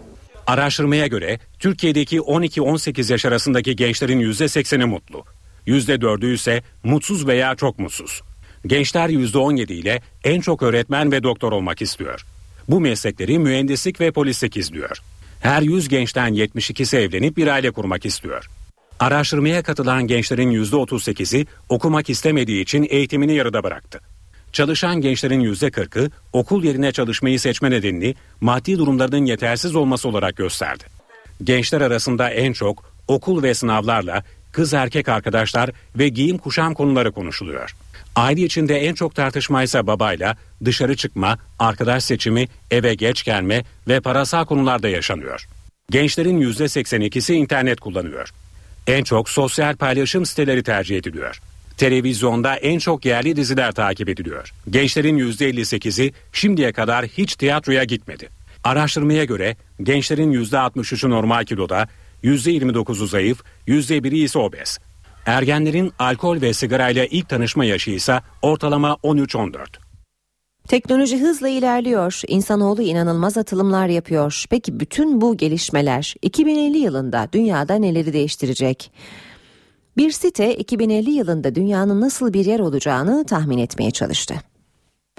S6: Araştırmaya göre Türkiye'deki 12-18 yaş arasındaki gençlerin %80'i mutlu. %4'ü ise mutsuz veya çok mutsuz. Gençler %17 ile en çok öğretmen ve doktor olmak istiyor. Bu meslekleri mühendislik ve polislik izliyor. Her 100 gençten 72'si evlenip bir aile kurmak istiyor. Araştırmaya katılan gençlerin %38'i okumak istemediği için eğitimini yarıda bıraktı. Çalışan gençlerin %40'ı okul yerine çalışmayı seçme nedenini maddi durumlarının yetersiz olması olarak gösterdi. Gençler arasında en çok okul ve sınavlarla kız erkek arkadaşlar ve giyim kuşam konuları konuşuluyor. Aile içinde en çok tartışma ise babayla dışarı çıkma, arkadaş seçimi, eve geç gelme ve parasal konularda yaşanıyor. Gençlerin %82'si internet kullanıyor. En çok sosyal paylaşım siteleri tercih ediliyor. Televizyonda en çok yerli diziler takip ediliyor. Gençlerin %58'i şimdiye kadar hiç tiyatroya gitmedi. Araştırmaya göre gençlerin %63'ü normal kiloda, %29'u zayıf, %1'i ise obez. Ergenlerin alkol ve sigarayla ilk tanışma yaşı ise ortalama 13-14.
S2: Teknoloji hızla ilerliyor. İnsanoğlu inanılmaz atılımlar yapıyor. Peki bütün bu gelişmeler 2050 yılında dünyada neleri değiştirecek? Bir site 2050 yılında dünyanın nasıl bir yer olacağını tahmin etmeye çalıştı.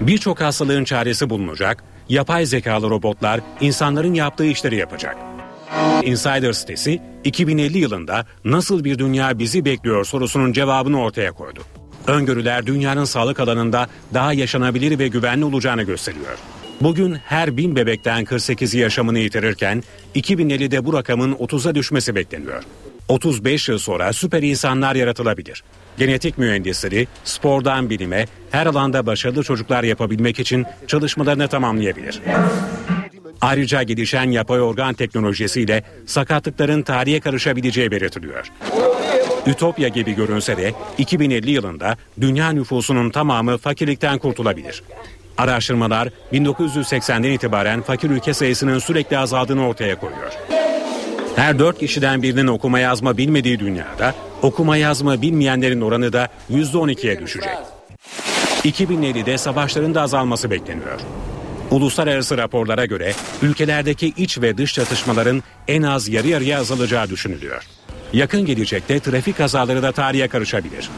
S6: Birçok hastalığın çaresi bulunacak, yapay zekalı robotlar insanların yaptığı işleri yapacak. Insider sitesi 2050 yılında nasıl bir dünya bizi bekliyor sorusunun cevabını ortaya koydu. Öngörüler dünyanın sağlık alanında daha yaşanabilir ve güvenli olacağını gösteriyor. Bugün her bin bebekten 48'i yaşamını yitirirken 2050'de bu rakamın 30'a düşmesi bekleniyor. 35 yıl sonra süper insanlar yaratılabilir. Genetik mühendisleri spordan bilime her alanda başarılı çocuklar yapabilmek için çalışmalarını tamamlayabilir. Ayrıca gelişen yapay organ teknolojisiyle sakatlıkların tarihe karışabileceği belirtiliyor. Ütopya gibi görünse de 2050 yılında dünya nüfusunun tamamı fakirlikten kurtulabilir. Araştırmalar 1980'den itibaren fakir ülke sayısının sürekli azaldığını ortaya koyuyor. Her dört kişiden birinin okuma yazma bilmediği dünyada okuma yazma bilmeyenlerin oranı da %12'ye düşecek. 2050'de savaşların da azalması bekleniyor. Uluslararası raporlara göre ülkelerdeki iç ve dış çatışmaların en az yarı yarıya azalacağı düşünülüyor. Yakın gelecekte trafik kazaları da tarihe karışabilir.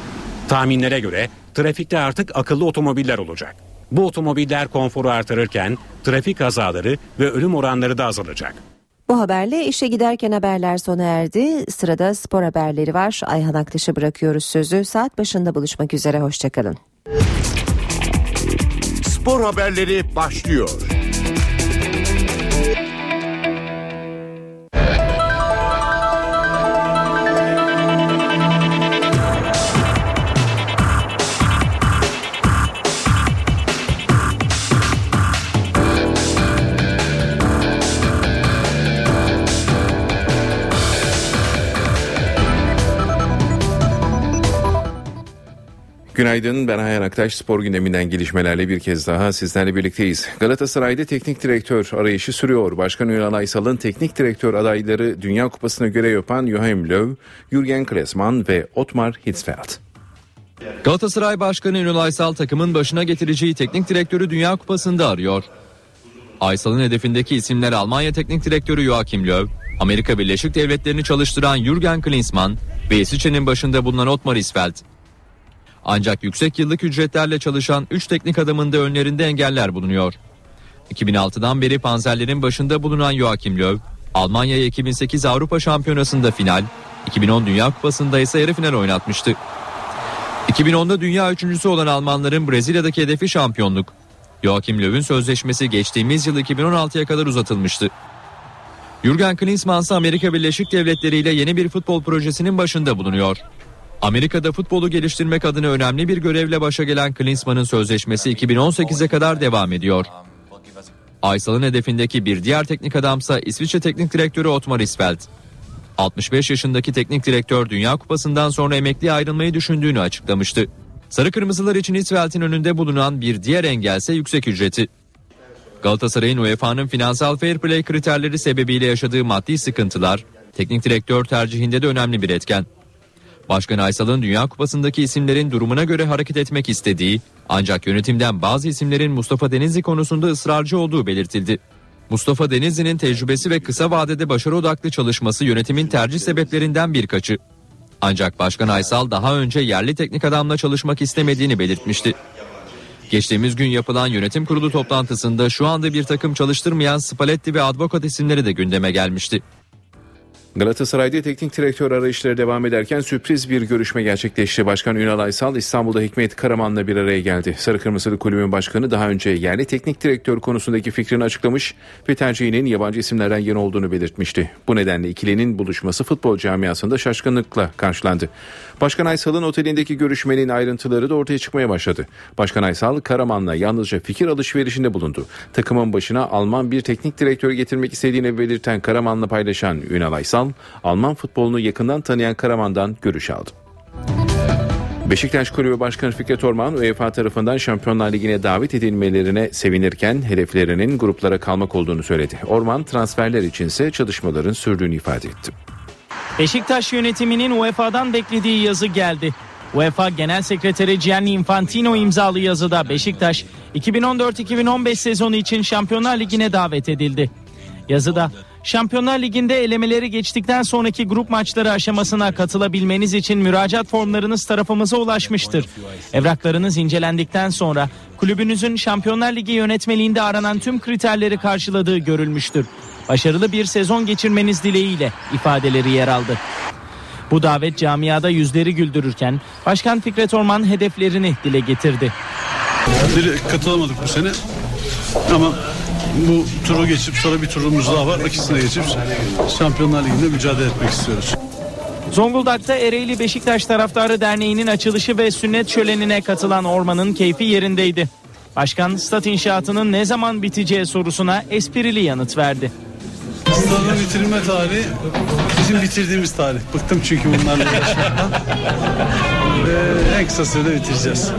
S6: Tahminlere göre trafikte artık akıllı otomobiller olacak. Bu otomobiller konforu artırırken trafik kazaları ve ölüm oranları da azalacak.
S2: Bu haberle işe giderken haberler sona erdi. Sırada spor haberleri var. Ayhan Aktaş'a bırakıyoruz sözü. Saat başında buluşmak üzere. Hoşçakalın.
S1: Spor haberleri başlıyor.
S17: Günaydın ben Ayhan Aktaş spor gündeminden gelişmelerle bir kez daha sizlerle birlikteyiz. Galatasaray'da teknik direktör arayışı sürüyor. Başkan Ünal Aysal'ın teknik direktör adayları Dünya Kupası'na göre yapan Joachim Löw, Jürgen Klinsmann ve Otmar Hitzfeld.
S19: Galatasaray Başkanı Ünal Aysal takımın başına getireceği teknik direktörü Dünya Kupası'nda arıyor. Aysal'ın hedefindeki isimler Almanya Teknik Direktörü Joachim Löw, Amerika Birleşik Devletleri'ni çalıştıran Jürgen Klinsmann ve İsviçre'nin başında bulunan Otmar Hitzfeld. Ancak yüksek yıllık ücretlerle çalışan 3 teknik adamın da önlerinde engeller bulunuyor. 2006'dan beri panzerlerin başında bulunan Joachim Löw, Almanya'ya 2008 Avrupa Şampiyonası'nda final, 2010 Dünya Kupası'nda ise yarı final oynatmıştı. 2010'da dünya üçüncüsü olan Almanların Brezilya'daki hedefi şampiyonluk. Joachim Löw'ün sözleşmesi geçtiğimiz yıl 2016'ya kadar uzatılmıştı. Jürgen Klinsmann ise Amerika Birleşik Devletleri ile yeni bir futbol projesinin başında bulunuyor. Amerika'da futbolu geliştirmek adına önemli bir görevle başa gelen Klinsmann'ın sözleşmesi 2018'e kadar devam ediyor. Aysal'ın hedefindeki bir diğer teknik adamsa İsviçre Teknik Direktörü Otmar Isfeld. 65 yaşındaki teknik direktör Dünya Kupası'ndan sonra emekliye ayrılmayı düşündüğünü açıklamıştı. Sarı Kırmızılar için Isfeld'in önünde bulunan bir diğer engelse yüksek ücreti. Galatasaray'ın UEFA'nın finansal fair play kriterleri sebebiyle yaşadığı maddi sıkıntılar teknik direktör tercihinde de önemli bir etken. Başkan Aysal'ın Dünya Kupası'ndaki isimlerin durumuna göre hareket etmek istediği ancak yönetimden bazı isimlerin Mustafa Denizli konusunda ısrarcı olduğu belirtildi. Mustafa Denizli'nin tecrübesi ve kısa vadede başarı odaklı çalışması yönetimin tercih sebeplerinden birkaçı. Ancak Başkan Aysal daha önce yerli teknik adamla çalışmak istemediğini belirtmişti. Geçtiğimiz gün yapılan yönetim kurulu toplantısında şu anda bir takım çalıştırmayan Spalletti ve Advokat isimleri de gündeme gelmişti.
S17: Galatasaray'da teknik direktör arayışları devam ederken sürpriz bir görüşme gerçekleşti. Başkan Ünal Aysal İstanbul'da Hikmet Karaman'la bir araya geldi. Sarı Kırmızılı Kulübün Başkanı daha önce yerli teknik direktör konusundaki fikrini açıklamış ve tercihinin yabancı isimlerden yana olduğunu belirtmişti. Bu nedenle ikilinin buluşması futbol camiasında şaşkınlıkla karşılandı. Başkan Aysal'ın otelindeki görüşmenin ayrıntıları da ortaya çıkmaya başladı. Başkan Aysal Karaman'la yalnızca fikir alışverişinde bulundu. Takımın başına Alman bir teknik direktör getirmek istediğini belirten Karaman'la paylaşan Ünal Aysal, Alman futbolunu yakından tanıyan Karaman'dan görüş aldı. Beşiktaş Kulübü Başkanı Fikret Orman UEFA tarafından Şampiyonlar Ligi'ne davet edilmelerine sevinirken hedeflerinin gruplara kalmak olduğunu söyledi. Orman transferler içinse çalışmaların sürdüğünü ifade etti.
S18: Beşiktaş yönetiminin UEFA'dan beklediği yazı geldi. UEFA Genel Sekreteri Gianni Infantino imzalı yazıda Beşiktaş 2014-2015 sezonu için Şampiyonlar Ligi'ne davet edildi. Yazıda Şampiyonlar Ligi'nde elemeleri geçtikten sonraki grup maçları aşamasına katılabilmeniz için müracaat formlarınız tarafımıza ulaşmıştır. Evraklarınız incelendikten sonra kulübünüzün Şampiyonlar Ligi yönetmeliğinde aranan tüm kriterleri karşıladığı görülmüştür. Başarılı bir sezon geçirmeniz dileğiyle ifadeleri yer aldı. Bu davet camiada yüzleri güldürürken Başkan Fikret Orman hedeflerini dile getirdi.
S20: Katılamadık bu sene ama bu turu geçip sonra bir turumuz daha var. İkisine geçip Şampiyonlar Ligi'nde mücadele etmek istiyoruz.
S18: Zonguldak'ta Ereğli Beşiktaş Taraftarı Derneği'nin açılışı ve sünnet şölenine katılan Orman'ın keyfi yerindeydi. Başkan stat inşaatının ne zaman biteceği sorusuna esprili yanıt verdi.
S20: Stadın bitirilme tarihi bizim bitirdiğimiz tarih. Bıktım çünkü bunlarla uğraşmaktan. [laughs] Ve en kısa sürede bitireceğiz.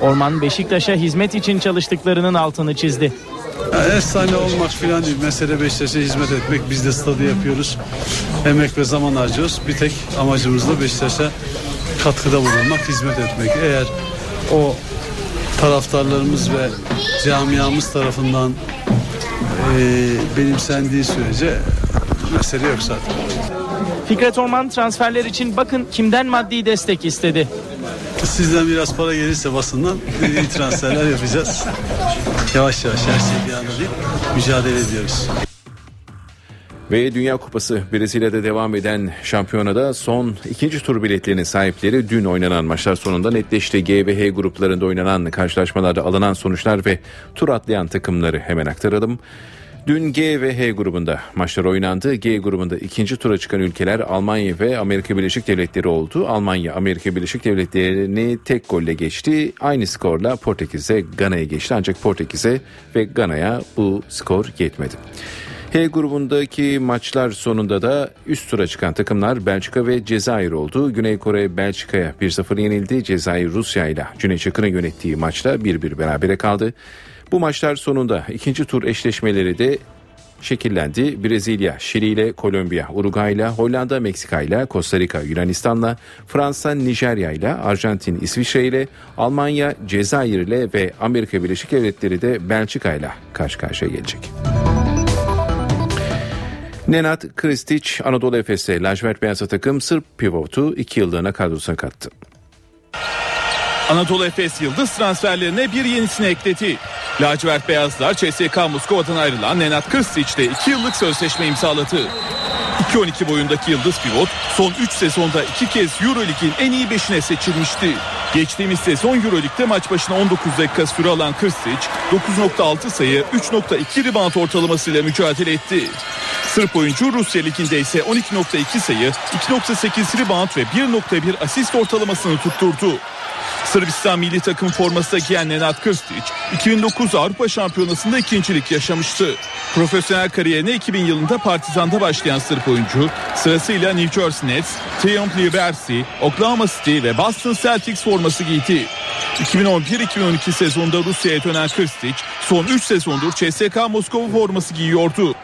S18: Orman Beşiktaş'a hizmet için çalıştıklarının altını çizdi.
S20: Yani efsane olmak filan değil. Mesele Beşiktaş'a hizmet etmek. Biz de stadı yapıyoruz. Emek ve zaman harcıyoruz. Bir tek amacımız da Beşiktaş'a katkıda bulunmak, hizmet etmek. Eğer o taraftarlarımız ve camiamız tarafından e, benimsendiği sürece mesele yok zaten.
S18: Fikret Orman transferler için bakın kimden maddi destek istedi.
S20: Sizden biraz para gelirse basından iyi transferler yapacağız. Yavaş yavaş her şey bir anda değil. Mücadele ediyoruz.
S17: Ve Dünya Kupası Brezilya'da devam eden şampiyonada son ikinci tur biletlerinin sahipleri dün oynanan maçlar sonunda netleşti. G ve H gruplarında oynanan karşılaşmalarda alınan sonuçlar ve tur atlayan takımları hemen aktaralım. Dün G ve H grubunda maçlar oynandı. G grubunda ikinci tura çıkan ülkeler Almanya ve Amerika Birleşik Devletleri oldu. Almanya Amerika Birleşik Devletleri'ni tek golle geçti. Aynı skorla Portekiz'e Gana'ya geçti. Ancak Portekiz'e ve Gana'ya bu skor yetmedi. H grubundaki maçlar sonunda da üst tura çıkan takımlar Belçika ve Cezayir oldu. Güney Kore Belçika'ya 1-0 yenildi. Cezayir Rusya ile Cüneyt Çakır'ın yönettiği maçta 1-1 berabere kaldı. Bu maçlar sonunda ikinci tur eşleşmeleri de şekillendi. Brezilya, Şili ile Kolombiya, Uruguay ile Hollanda, Meksika ile Costa Rica, Yunanistan'la, Fransa, Nijerya ile Arjantin, İsviçre ile Almanya, Cezayir ile ve Amerika Birleşik Devletleri de Belçika ile karşı karşıya gelecek. Nenad Kristic Anadolu Efes'e lacivert beyazı takım Sırp pivotu 2 yıllığına kadrosuna kattı.
S32: Anadolu Efes yıldız transferlerine bir yenisini ekledi. Lacivert Beyazlar CSK Moskova'dan ayrılan Nenad Krstić ile 2 yıllık sözleşme imzaladı. 2.12 boyundaki yıldız pivot son 3 sezonda 2 kez Euroleague'in en iyi 5'ine seçilmişti. Geçtiğimiz sezon Euroleague'de maç başına 19 dakika süre alan Krstić 9.6 sayı 3.2 rebound ortalamasıyla mücadele etti. Sırp oyuncu Rusya Ligi'nde ise 12.2 sayı 2.8 rebound ve 1.1 asist ortalamasını tutturdu. Sırbistan milli takım forması giyen Nenad Krstić 2009 Avrupa Şampiyonası'nda ikincilik yaşamıştı. Profesyonel kariyerine 2000 yılında Partizan'da başlayan Sırp oyuncu sırasıyla New Jersey Nets, Triumph Liberty, Oklahoma City ve Boston Celtics forması giydi. 2011-2012 sezonunda Rusya'ya dönen Krstić son 3 sezondur CSK Moskova forması giyiyordu.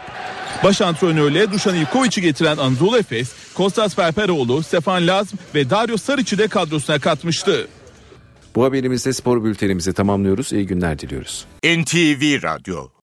S32: Baş antrenörle Dušan Ivković'i getiren Anadolu Efes, Kostas Perperoğlu, Stefan Lazm ve Dario Saric'i de kadrosuna katmıştı.
S17: Bu haberimizde spor bültenimizi tamamlıyoruz. İyi günler diliyoruz.
S1: NTV Radyo